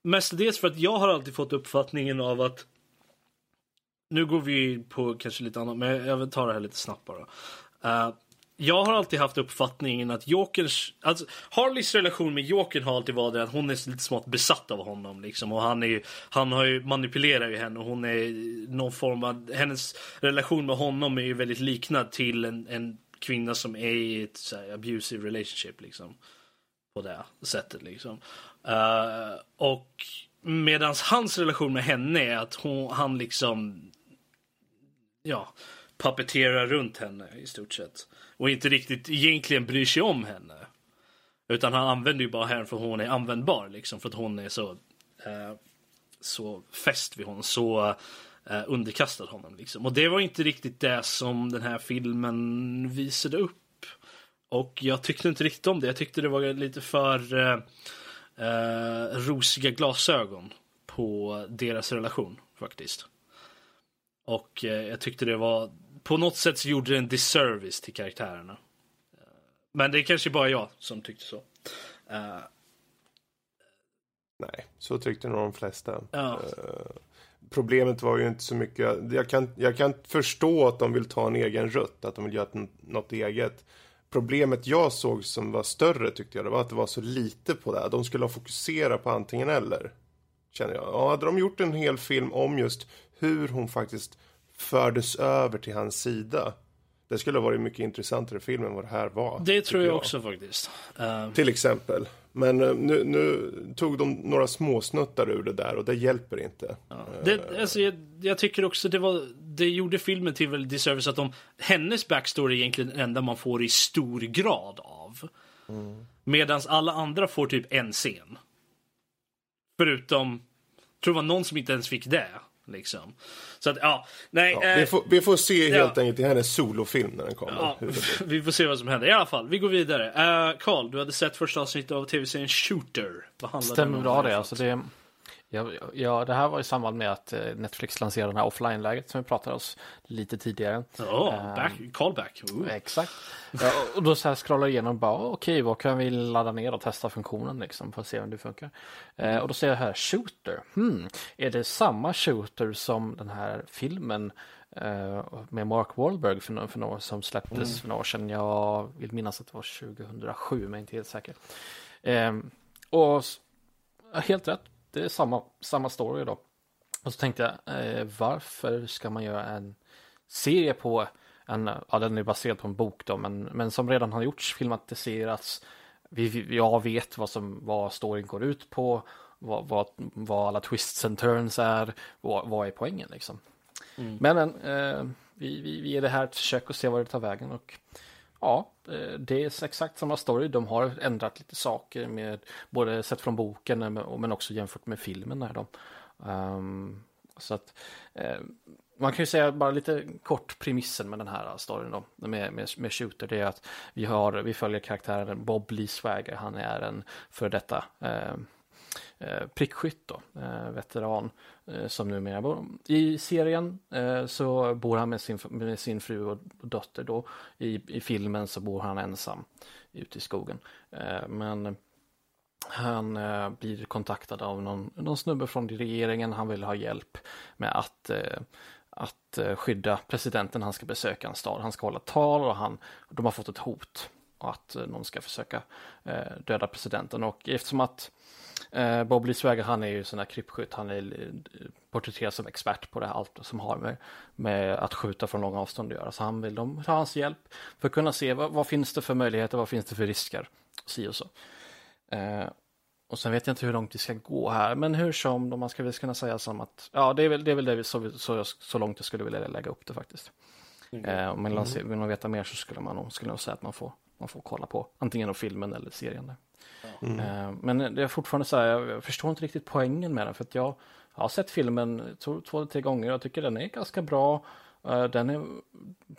mestadels för att jag har alltid fått uppfattningen av att nu går vi på kanske lite annat, men jag vill ta det här lite snabbt bara. Uh, jag har alltid haft uppfattningen att Jokerns, alltså Harleys relation med Jokern har alltid varit att hon är lite smått besatt av honom liksom och han är ju, han har ju manipulerar ju henne och hon är någon form av, hennes relation med honom är ju väldigt liknad till en, en kvinna som är i ett så här, abusive relationship liksom. På det sättet liksom. Uh, och medans hans relation med henne är att hon, han liksom ja, puppeterar runt henne i stort sett. Och inte riktigt egentligen bryr sig om henne. Utan han använder ju bara henne för att hon är användbar liksom. För att hon är så, eh, så fäst vid honom. Så eh, underkastad honom liksom. Och det var inte riktigt det som den här filmen visade upp. Och jag tyckte inte riktigt om det. Jag tyckte det var lite för eh, eh, rosiga glasögon på deras relation faktiskt. Och eh, jag tyckte det var, på något sätt så gjorde det en disservice till karaktärerna. Eh, Men det är kanske bara jag som tyckte så. Eh, Nej, så tyckte nog de flesta. ja. Problemet var ju inte så mycket, jag kan, jag kan förstå att de vill ta en egen rutt, att de vill göra något eget. Problemet jag såg som var större tyckte jag, det var att det var så lite på det här. De skulle ha fokuserat på antingen eller. Känner jag. Ja, hade de gjort en hel film om just hur hon faktiskt fördes över till hans sida. Det skulle ha varit mycket intressantare film än vad det här var. Det tror jag också faktiskt. Eh, Till exempel. Men eh, nu, nu tog de några småsnuttar ur det där och det hjälper inte. det, alltså, jag, jag tycker också det var, det gjorde filmen till väldigt disservice att de, hennes backstory är egentligen det enda man får i stor grad av. Mm. Medan alla andra får typ en scen. Förutom, tror det var någon som inte ens fick det. Liksom. Så att, ja, nej. Ja, eh, vi, får, vi får se ja. helt enkelt i hennes solofilm när den kommer. Ja, (laughs) vi får se vad som händer. I alla fall, vi går vidare. Uh, Carl, du hade sett första avsnittet av tv-serien Shooter. Vad handlar Stämmer bra det. Alltså det, ja, ja, det här var i samband med att eh, Netflix lanserade det här offline-läget som vi pratade oss lite tidigare. Ja, back, callback. Ooh. Exakt. Ja, och då så här scrollar jag igenom bara okej, vad kan vi ladda ner och testa funktionen liksom för att se om det funkar. Eh, och då ser jag här shooter. Hmm, är det samma shooter som den här filmen eh, med Mark Wahlberg för, nå- för några som släpptes för några år sedan? Jag vill minnas att det var 2007, men inte helt säker. Eh, och helt rätt, det är samma, samma story då. Och så tänkte jag, eh, varför ska man göra en serie på en, ja den är baserad på en bok då, men, men som redan har gjorts, filmatiserats. Vi, vi, jag vet vad, som, vad storyn går ut på, vad, vad, vad alla twists and turns är, vad, vad är poängen liksom. Men, men eh, vi, vi, vi ger det här ett försök och se vad det tar vägen och ja, eh, det är exakt samma story. De har ändrat lite saker med både sett från boken men också jämfört med filmen där då. um, ehm, så att eh, man kan ju säga bara lite kort premissen med den här storyn då med, med, med Shooter. Det är att vi har, vi följer karaktären Bob Lee Swagger. Han är en för detta eh, Eh, prickskytt då, eh, veteran eh, som numera bor. I serien eh, så bor han med sin, med sin fru och dotter då. I, I filmen så bor han ensam ute i skogen. Eh, men Han eh, blir kontaktad av någon, någon snubbe från regeringen. Han vill ha hjälp med att, eh, att eh, skydda presidenten. Han ska besöka en stad. Han ska hålla tal och han, de har fått ett hot. Att eh, någon ska försöka eh, döda presidenten. Och eftersom att eh, Bob Lee Swagger, han är ju sån här krypskytt. Han är eh, porträtterad som expert på det här, allt som har med, med att skjuta från långa avstånd att göra. Så han vill de ta hans hjälp för att kunna se vad, vad finns det för möjligheter, vad finns det för risker. Si och så. Eh, och sen vet jag inte hur långt vi ska gå här, men hur som, då man ska väl kunna säga som att, ja det är väl det, är väl det så, så, så långt jag skulle vilja lägga upp det faktiskt. Mm. Eh, om man mm. vill man veta mer så skulle man skulle säga att man får, man får kolla på antingen filmen eller serien. Mm. Eh, men det är fortfarande så här, jag förstår inte riktigt poängen med den, för att jag har sett filmen två, två eller tre gånger och jag tycker den är ganska bra. Eh, den är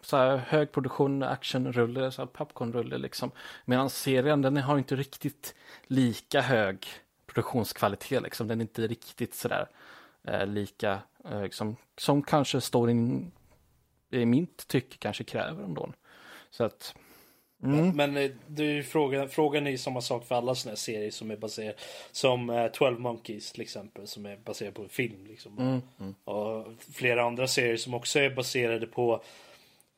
så här högproduktion, actionrulle, så här popcornrulle liksom. Medan serien, den har inte riktigt lika hög produktionskvalitet liksom. Den är inte riktigt sådär eh, lika eh, liksom, som kanske storyn i mitt tycke kanske kräver ändå. Så att Mm. Men eh, är frågan, frågan är ju samma sak för alla såna här serier som är baserade som uh, eh, 12 Monkeys till exempel som är baserad på en film. Liksom. Mm. Mm. Och flera andra serier som också är baserade på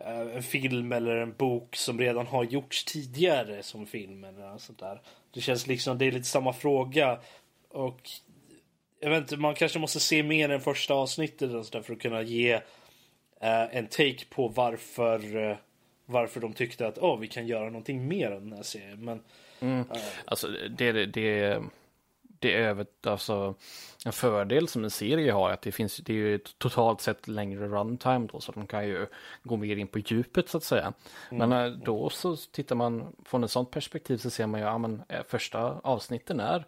uh, en film eller en bok som redan har gjorts tidigare som film eller sånt där. Det känns liksom, det är lite samma fråga. Och jag vet inte, man kanske måste se mer än första avsnittet och så för att kunna ge uh, en take på varför varför de tyckte att oh, vi kan göra någonting mer av den här serien. Men, mm. äh, alltså det, det, det, det är över, alltså, en fördel som en serie har att det finns, det är ju totalt sett längre runtime då så de kan ju gå mer in på djupet så att säga. Mm. Men äh, då så tittar man från ett sånt perspektiv så ser man ju, ja men äh, första avsnitten är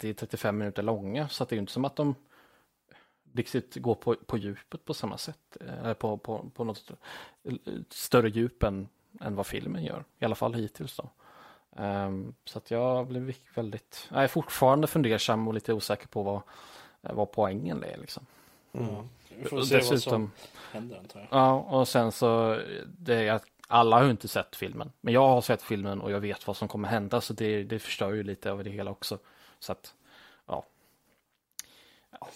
30-35 minuter långa så att det är ju inte som att de riktigt gå på, på djupet på samma sätt. Eller på, på, på något större djup än, än vad filmen gör. I alla fall hittills då. Um, så att jag blev väldigt, jag är fortfarande fundersam och lite osäker på vad, vad poängen är liksom. Mm. Vi får se Dessutom, vad som händer antar jag. Ja, och sen så, det är att alla har inte sett filmen. Men jag har sett filmen och jag vet vad som kommer hända så det, det förstör ju lite av det hela också. Så att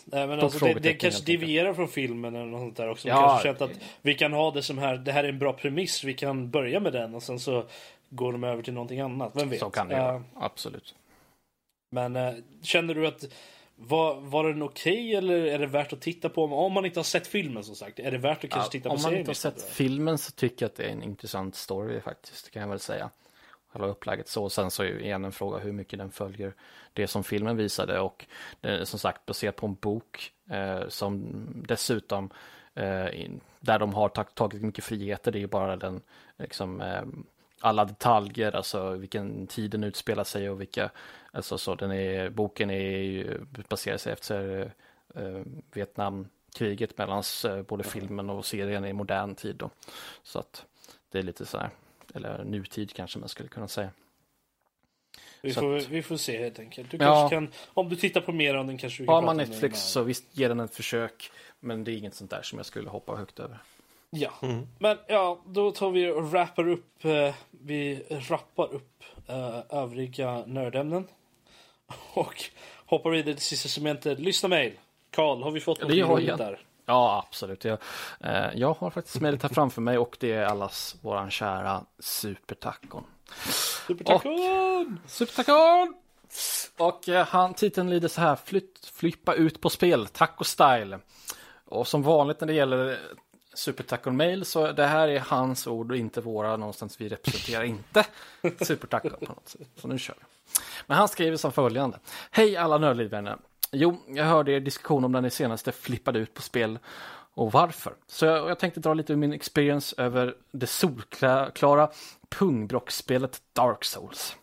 Nej, men alltså, det, det kanske devierar från filmen eller något sånt där också. Ja, kanske känt att vi kan ha det som här, det här är en bra premiss, vi kan börja med den och sen så går de över till någonting annat. Vem vet? Så kan det uh, vara, absolut. Men uh, känner du att var, var den okej okay, eller är det värt att titta på? Om man inte har sett filmen som sagt, är det värt att kanske ja, titta på serien? Om man inte har sett filmen så tycker jag att det är en intressant story faktiskt, kan jag väl säga själva upplägget så. Sen så är igen en fråga hur mycket den följer det som filmen visade och det är som sagt baserat på en bok eh, som dessutom eh, där de har tagit mycket friheter. Det är ju bara den liksom eh, alla detaljer, alltså vilken tid den utspelar sig och vilka, alltså så den är, boken är ju baserar sig efter eh, Vietnamkriget mellan eh, både filmen och serien i modern tid då. Så att det är lite så här eller nutid kanske man skulle kunna säga. Vi får, att, vi får se helt enkelt. Du ja, kan, om du tittar på mer om den kanske Har man Netflix så visst, ge den ett försök. Men det är inget sånt där som jag skulle hoppa högt över. Ja, mm. men ja, då tar vi och rappar upp, eh, vi rappar upp eh, övriga nördämnen. (laughs) Och hoppar vidare till sista segmentet. Lyssna mail. Karl, har vi fått något roligt där? Ja, absolut. Jag, eh, jag har faktiskt med det här framför mig och det är allas våran kära supertacon. Supertacon! Supertacon! Och eh, han, titeln lyder så här, flytt, flippa ut på spel, taco style. Och som vanligt när det gäller Supertacon mail så det här är hans ord och inte våra någonstans. Vi representerar inte Supertacon på något sätt. Så nu kör vi. Men han skriver som följande. Hej alla nördlivvänner. Jo, jag hörde er diskussion om när ni senaste flippade ut på spel och varför. Så jag, jag tänkte dra lite ur min experience över det solklara pungbrockspelet Dark Souls.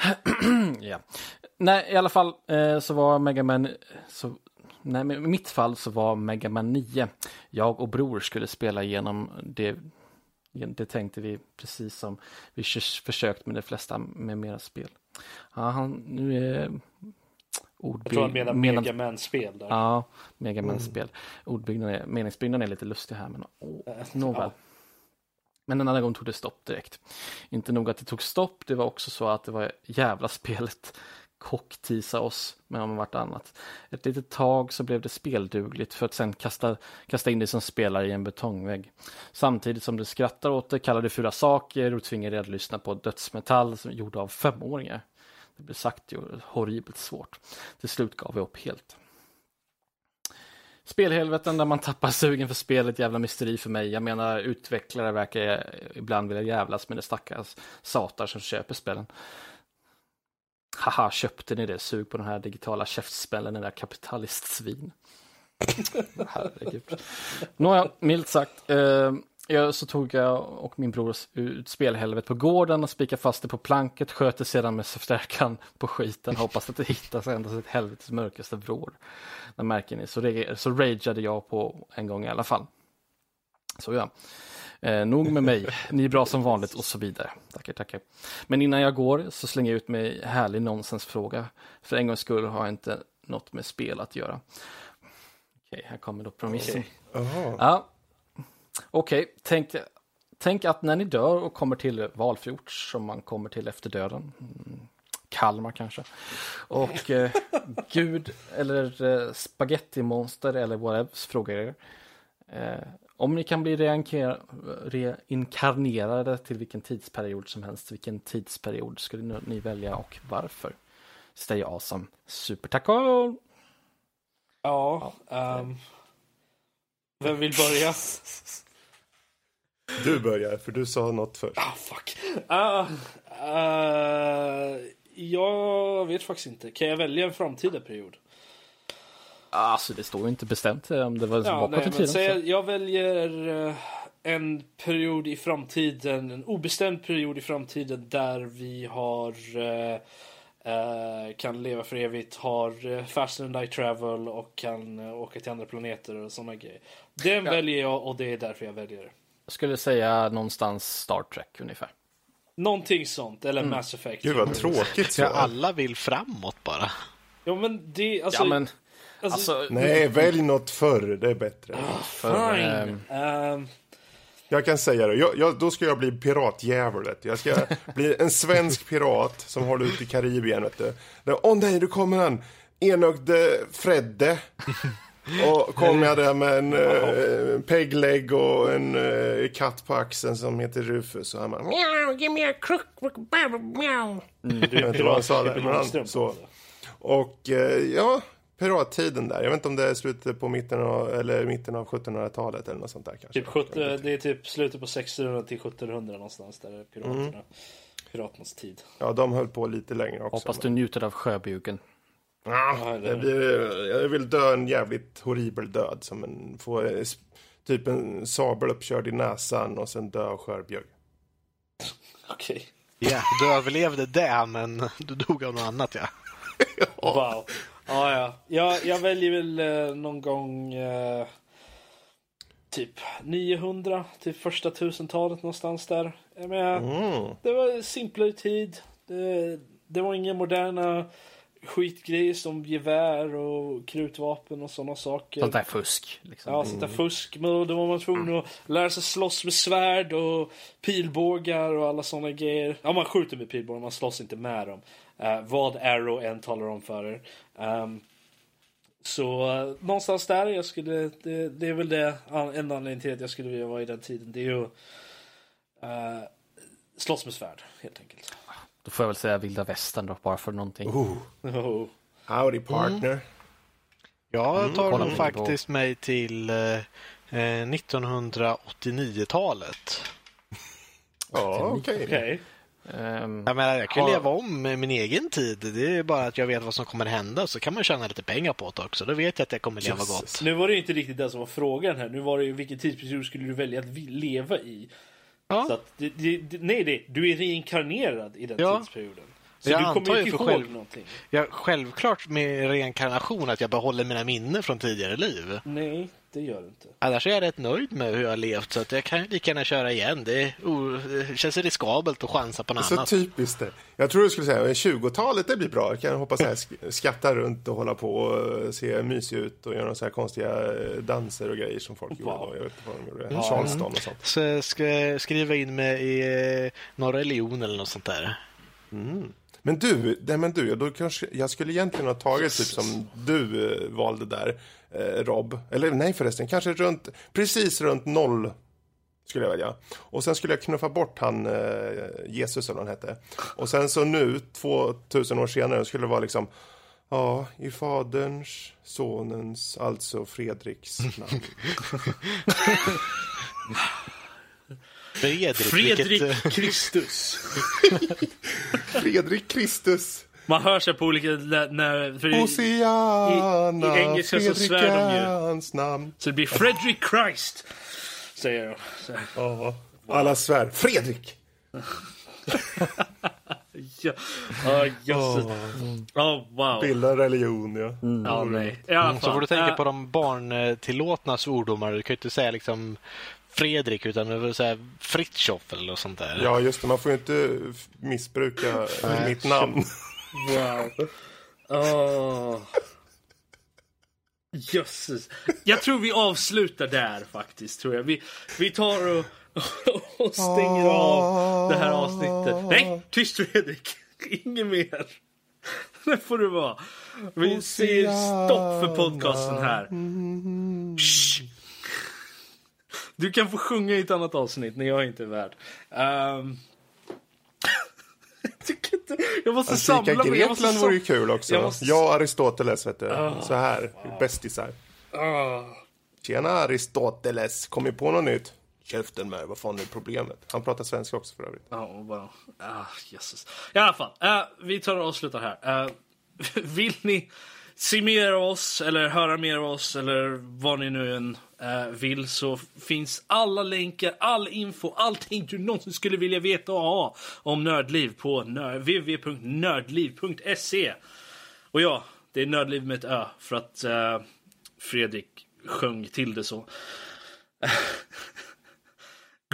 (clears throat) ja. Nej, i alla fall eh, så var Mega Man, så, nej, i mitt fall så var Mega Man 9. Jag och bror skulle spela igenom det. Det tänkte vi precis som vi försökt med de flesta med mera spel. Ja, han, nu är Ordbygg... Jag tror han menar medan... Megaman-spel. Där. Ja, Megaman-spel. Mm. Ordbyggnaden, meningsbyggnaden är lite lustig här, men oh, nåväl. Ja. Men en annan gång tog det stopp direkt. Inte nog att det tog stopp, det var också så att det var jävla spelet kocktisa oss med om vartannat. Ett litet tag så blev det speldugligt för att sen kasta, kasta in det som spelare i en betongvägg. Samtidigt som det skrattar åt det, kallar det fula saker och tvingar er att lyssna på dödsmetall som gjord av femåringar. Det blev sagt och horribelt svårt. Till slut gav vi upp helt. Spelhelveten där man tappar sugen för spelet, jävla mysteri för mig. Jag menar utvecklare verkar ibland vilja jävlas med det stackars satar som köper spelen. Haha, köpte ni det? Sug på den här digitala käftspällen, den där kapitalistsvin. (laughs) Herregud. Nåja, milt sagt. Eh, jag, så tog jag och min bror ut spelhelvetet på gården och spikade fast det på planket, sköt det sedan med förstärkaren på skiten, hoppas att det hittas ända till helvetes mörkaste vrår. Där märker ni, så, så rageade jag på en gång i alla fall. Så ja. Eh, nog med mig, ni är bra som vanligt och så vidare. Tackar, tackar. Men innan jag går så slänger jag ut mig härlig nonsensfråga. För en gångs skull har jag inte något med spel att göra. Okej, här kommer då premissen. Okay. Ja. Okej, okay, tänk, tänk att när ni dör och kommer till Valfjord som man kommer till efter döden. Mm, Kalmar kanske. Och eh, (laughs) Gud eller eh, spagettimonster eller whatever frågar er. Eh, om ni kan bli reinkarnerade till vilken tidsperiod som helst, vilken tidsperiod skulle ni välja och varför? Stay awesome. Supertack! Ja, ja. Um, vem vill börja? (laughs) Du börjar, för du sa något först. Ah, fuck. Uh, uh, jag vet faktiskt inte. Kan jag välja en framtida period? Alltså det står ju inte bestämt om det var ja, bakåt i tiden. Säg, jag väljer eh, en period i framtiden, en obestämd period i framtiden där vi har uh, uh, kan leva för evigt, har uh, faster than I travel och kan åka till andra planeter och sådana grejer. Den ja. väljer jag och det är därför jag väljer det. Skulle säga någonstans Star Trek ungefär. Någonting sånt, eller mm. Mass Effect. Gud vad tråkigt. Så. alla vill framåt bara. Ja men det, alltså. Ja, men Alltså, alltså, nej, välj något förr. Det är bättre. Oh, fine. Um, jag kan säga det. Jag, jag, då ska jag bli piratdjävulet. Jag ska (laughs) bli en svensk pirat som håller ut i Karibien. Åh oh, nej, nu kommer han. Enögde Fredde. Och kommer jag där med en uh, pegleg och en uh, katt på axeln som heter Rufus. Och han bara Meow, give me a crook, meow. Mm, jag vet inte vad han sa där, men han, så. Och uh, ja, pirattiden där. Jag vet inte om det är slutet på mitten av, eller mitten av 1700-talet eller något sånt där kanske. Typ 70, det är typ slutet på 1600 till 1700 någonstans där är piraterna. Mm. Piraternas tid. Ja, de höll på lite längre också. Hoppas du njuter av sjöbugen. Ja, det blir, jag vill dö en jävligt horribel död. Som en, få typ en sabel uppkörd i näsan och sen dö av skörbjugg. (laughs) Okej. Okay. Ja, du överlevde det men du dog av något annat ja. (laughs) Wow. Ja, ja. Jag, jag väljer väl eh, någon gång eh, typ 900 till första tusentalet någonstans där. Menar, mm. Det var simplare tid. Det, det var inga moderna skitgrejer som gevär och krutvapen och sådana saker. Sånt där fusk. Liksom. Ja, sånt där mm. fusk. Men då var man tvungen att lära sig slåss med svärd och pilbågar och alla sådana grejer. Ja, man skjuter med pilbågar, man slåss inte med dem. Uh, vad Arrow än talar om för er. Um, så uh, någonstans där, jag skulle, det, det, är väl det enda anledningen till att jag skulle vilja vara i den tiden. Det är ju uh, slåss med svärd, helt enkelt. Då får jag väl säga vilda västern då, bara för någonting. Oh. Oh. Howdy partner. Mm. Jag mm. tar mm. faktiskt på. mig till eh, 1989-talet. (laughs) Ja, okej. Okay. okay. Um, jag, menar, jag kan har... leva om min egen tid. Det är bara att jag vet vad som kommer hända. Så kan man tjäna lite pengar på det också. Då vet jag att jag kommer leva Jesus. gott. Nu var det inte riktigt det som var frågan här. Nu var det ju vilken tidsperiod skulle du välja att leva i? Ja. Så att, det, det, nej, det, du är reinkarnerad i den ja. tidsperioden. Så jag du kommer inte ihåg själv, någonting. Ja, självklart med reinkarnation att jag behåller mina minnen från tidigare liv. Nej, det gör det inte. Annars är jag rätt nöjd med hur jag har levt så att jag kan lika gärna köra igen. Det, det känns riskabelt att chansa på något Så annat. typiskt det. Jag tror du skulle säga 20-talet, det blir bra. Jag kan hoppas jag sk- skatta runt och hålla på och se mysig ut och göra så här konstiga eh, danser och grejer som folk gjorde. Wow. då. Jag vet inte vad de gjorde. Charleston och sånt. Så jag ska skriva in mig i eh, någon religion eller något sånt där. Men du, nej men du, då kanske, jag skulle egentligen ha tagit typ som du eh, valde där, eh, Rob. Eller nej förresten, kanske runt, precis runt noll skulle jag välja. Och sen skulle jag knuffa bort han eh, Jesus eller vad han hette. Och sen så nu, 2000 år senare, skulle det vara liksom Ja, i faderns, sonens, alltså Fredriks namn. (laughs) (laughs) Fredrik, Fredrik vilket, eh, Kristus. (laughs) Fredrik Kristus, Man hör sig på olika... När, för i- Hosianna, i engelska så Fredrik svär de ju. namn. Så det blir Fredrik Christ. Säger de. Så, Ja, alla svär. Fredrik! (laughs) ja. Ja, jösses. Oh, wow. Bilda religion, ja. Ja, nej. I alla så får du tänka Äh, på de barntillåtna svordomar. Du kan ju inte säga liksom Fredrik utan du vill säga Fritjof eller något sånt där. Ja, just det. Man får ju inte missbruka mitt namn. (laughs) Wow. Åh. Jösses. Jag tror vi avslutar där faktiskt. Tror jag. Vi, vi tar och, (laughs) och stänger av det här avsnittet. Nej, tyst Fredrik. (laughs) Inget mer. Det får du vara. Vi säger stopp för podcasten här. Shh. Du kan få sjunga i ett annat avsnitt när jag inte är värd. Ehm. (laughs) jag. Jag måste Antika samla mig. Jag måste Grekland vore ju kul också. Jag Jag, måste- Aristoteles, vet du. Så här, bästisar. Ah. Tjena Aristoteles, kom ju på något nytt? Käften med, vad fan är problemet? Han pratar svenska också för övrigt. Ja, och bara... Ah, Jesus. I alla fall, eh, vi tar och avslutar här. Eh, (laughs) vill ni se mer av oss eller höra mer av oss eller vad ni nu än eh, vill så finns alla länkar, all info, allting du någonsin skulle vilja veta och ha om Nördliv på www.nördliv.se. Och ja, det är Nördliv med ett Ö för att eh, Fredrik sjöng till det så. (laughs)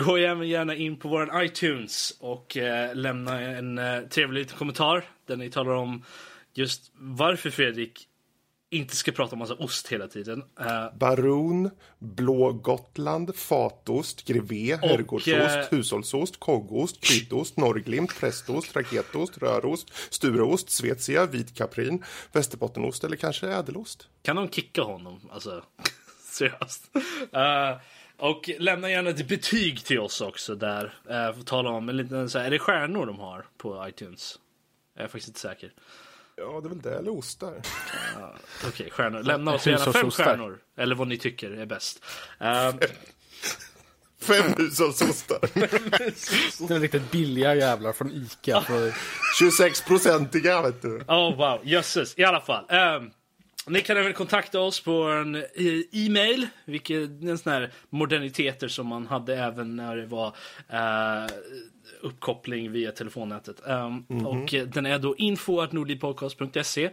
Gå även gärna in på vår iTunes och eh, lämna en eh, trevlig liten kommentar där ni talar om just varför Fredrik inte ska prata om massa ost hela tiden. Eh, Baron, Blå Gotland, fatost, grevé, herrgårdsost, eh, hushållsost, koggost, kryddost, norrglimt, prästost, raketost, rörost, stureost, svetsia, vit kaprin, västerbottenost eller kanske ädelost. kan de kicka honom? Alltså, (laughs) seriöst. Eh, och lämna gärna ett betyg till oss också där. Uh, för att tala om en liten, så här, är det stjärnor de har på iTunes? Jag är faktiskt inte säker. Ja, det är väl det, eller ostar. Okej, stjärnor. Lämna oss gärna fem stjärnor. Eller vad ni tycker är bäst. Eh, Fem hushållsostar. Det är riktigt billiga jävlar från Ica. För 26-procentiga, vet du. Oh wow, jösses. I alla fall. ehm, ni kan även kontakta oss på en e-mail, vilket är en sån här moderniteter som man hade även när det var eh, uppkoppling via telefonnätet. Ehm, Och eh, den är då info.nordlivpodcast.se.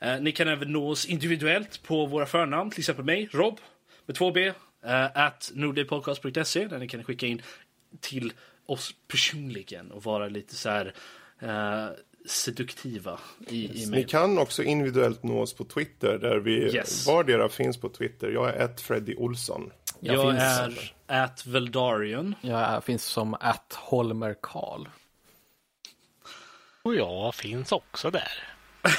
Eh, ni kan även nå oss individuellt på våra förnamn, till exempel mig, Rob, med två B, eh, at nordlivpodcast.se, där ni kan skicka in till oss personligen och vara lite så här eh, seduktiva i, i Ni kan också individuellt nå oss på Twitter, där vi Yes. vardera finns på Twitter. Jag är ett Freddy Olsson. Jag Jag finns- är at Veldarion. jag är- finns som att Holmer Karl. Och jag finns också där. (laughs)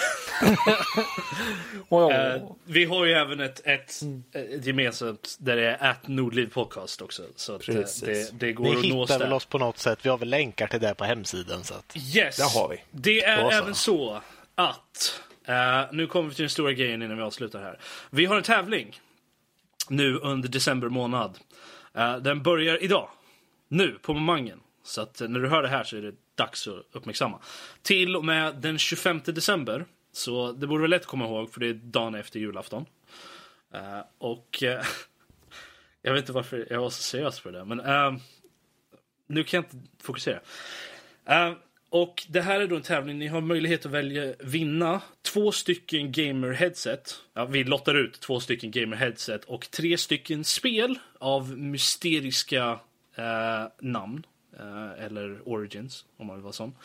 Oh, Eh, vi har ju även ett, ett, ett gemensamt där det är at Nordliv Podcast också. Så att, eh, Precis. det, det går Ni att nå oss hittar väl där. oss på något sätt. Vi har väl länkar till det på hemsidan. Så att... Yes! Där har vi. Det är Då så. även så att, eh, nu kommer vi till den stora grejen innan vi avslutar här. Vi har en tävling nu under december månad. Eh, den börjar idag, nu på momangen. Så att eh, när du hör det här så är det dags att uppmärksamma. Till och med den 25 december, så det borde vara lätt att komma ihåg för det är dagen efter julafton. Eh, och (laughs) jag vet inte varför jag var så seriös för det, men nu kan jag inte fokusera. Och det här är då en tävling. Ni har möjlighet att välja vinna två stycken gamer headset. Ja, vi lottar ut två stycken gamer headset och tre stycken spel av mysteriska eh, namn. Eh, eller origins, om man vill vara sån.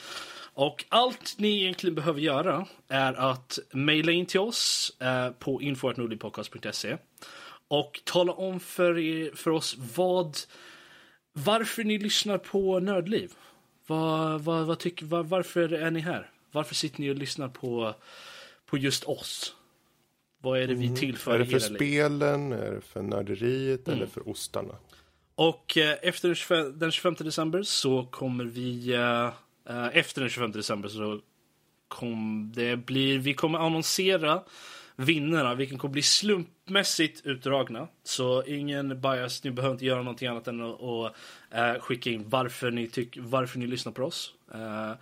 Och allt ni egentligen behöver göra är att mejla in till oss eh, på info.nordlypodcast.se och tala om för, er, för oss vad, varför ni lyssnar på Nördliv. Vad, vad, vad tycker, var, varför är ni här? Varför sitter ni och lyssnar på, på just oss? Vad är det vi tillför Mm. Är det för era liv? spelen, är det för nörderiet Mm. eller för ostarna? Och eh, efter den 25, den 25 december så kommer vi... Eh, eh, efter den 25 december så kommer det blir... Vi kommer annonsera vinnarna, vilken kommer bli slumpmässigt utdragna. Så ingen bias, ni behöver inte göra någonting annat än att, och, eh, skicka in varför ni, tyck, varför ni lyssnar på oss. Eh,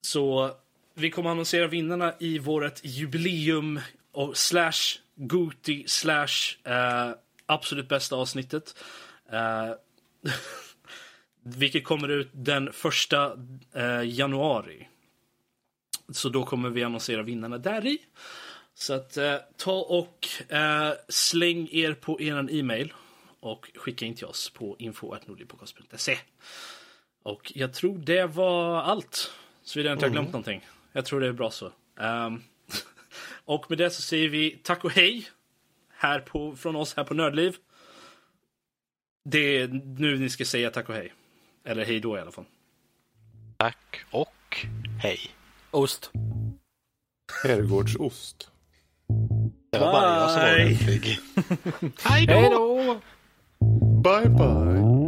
så vi kommer annonsera vinnarna i vårt jubileum och slash Goti slash eh, absolut bästa avsnittet. Eh, (laughs) vilket kommer ut den första eh, januari. Så då kommer vi annonsera vinnarna där i. Så att eh, ta och eh, släng er på er e-mail och skicka in till oss på info.nordlypodcast.se. Och jag tror det var allt. Såvida jag inte har glömt någonting. Jag tror det är bra så. Ehm, (laughs) och med det så säger vi tack och hej här på, från oss här på Nördliv. Det är nu ni ska säga tack och hej. Eller hej då i alla fall. Tack och hej. Ost. Herrgårdsost. Det var bara jag som var! (laughs) Hej då! Bye bye!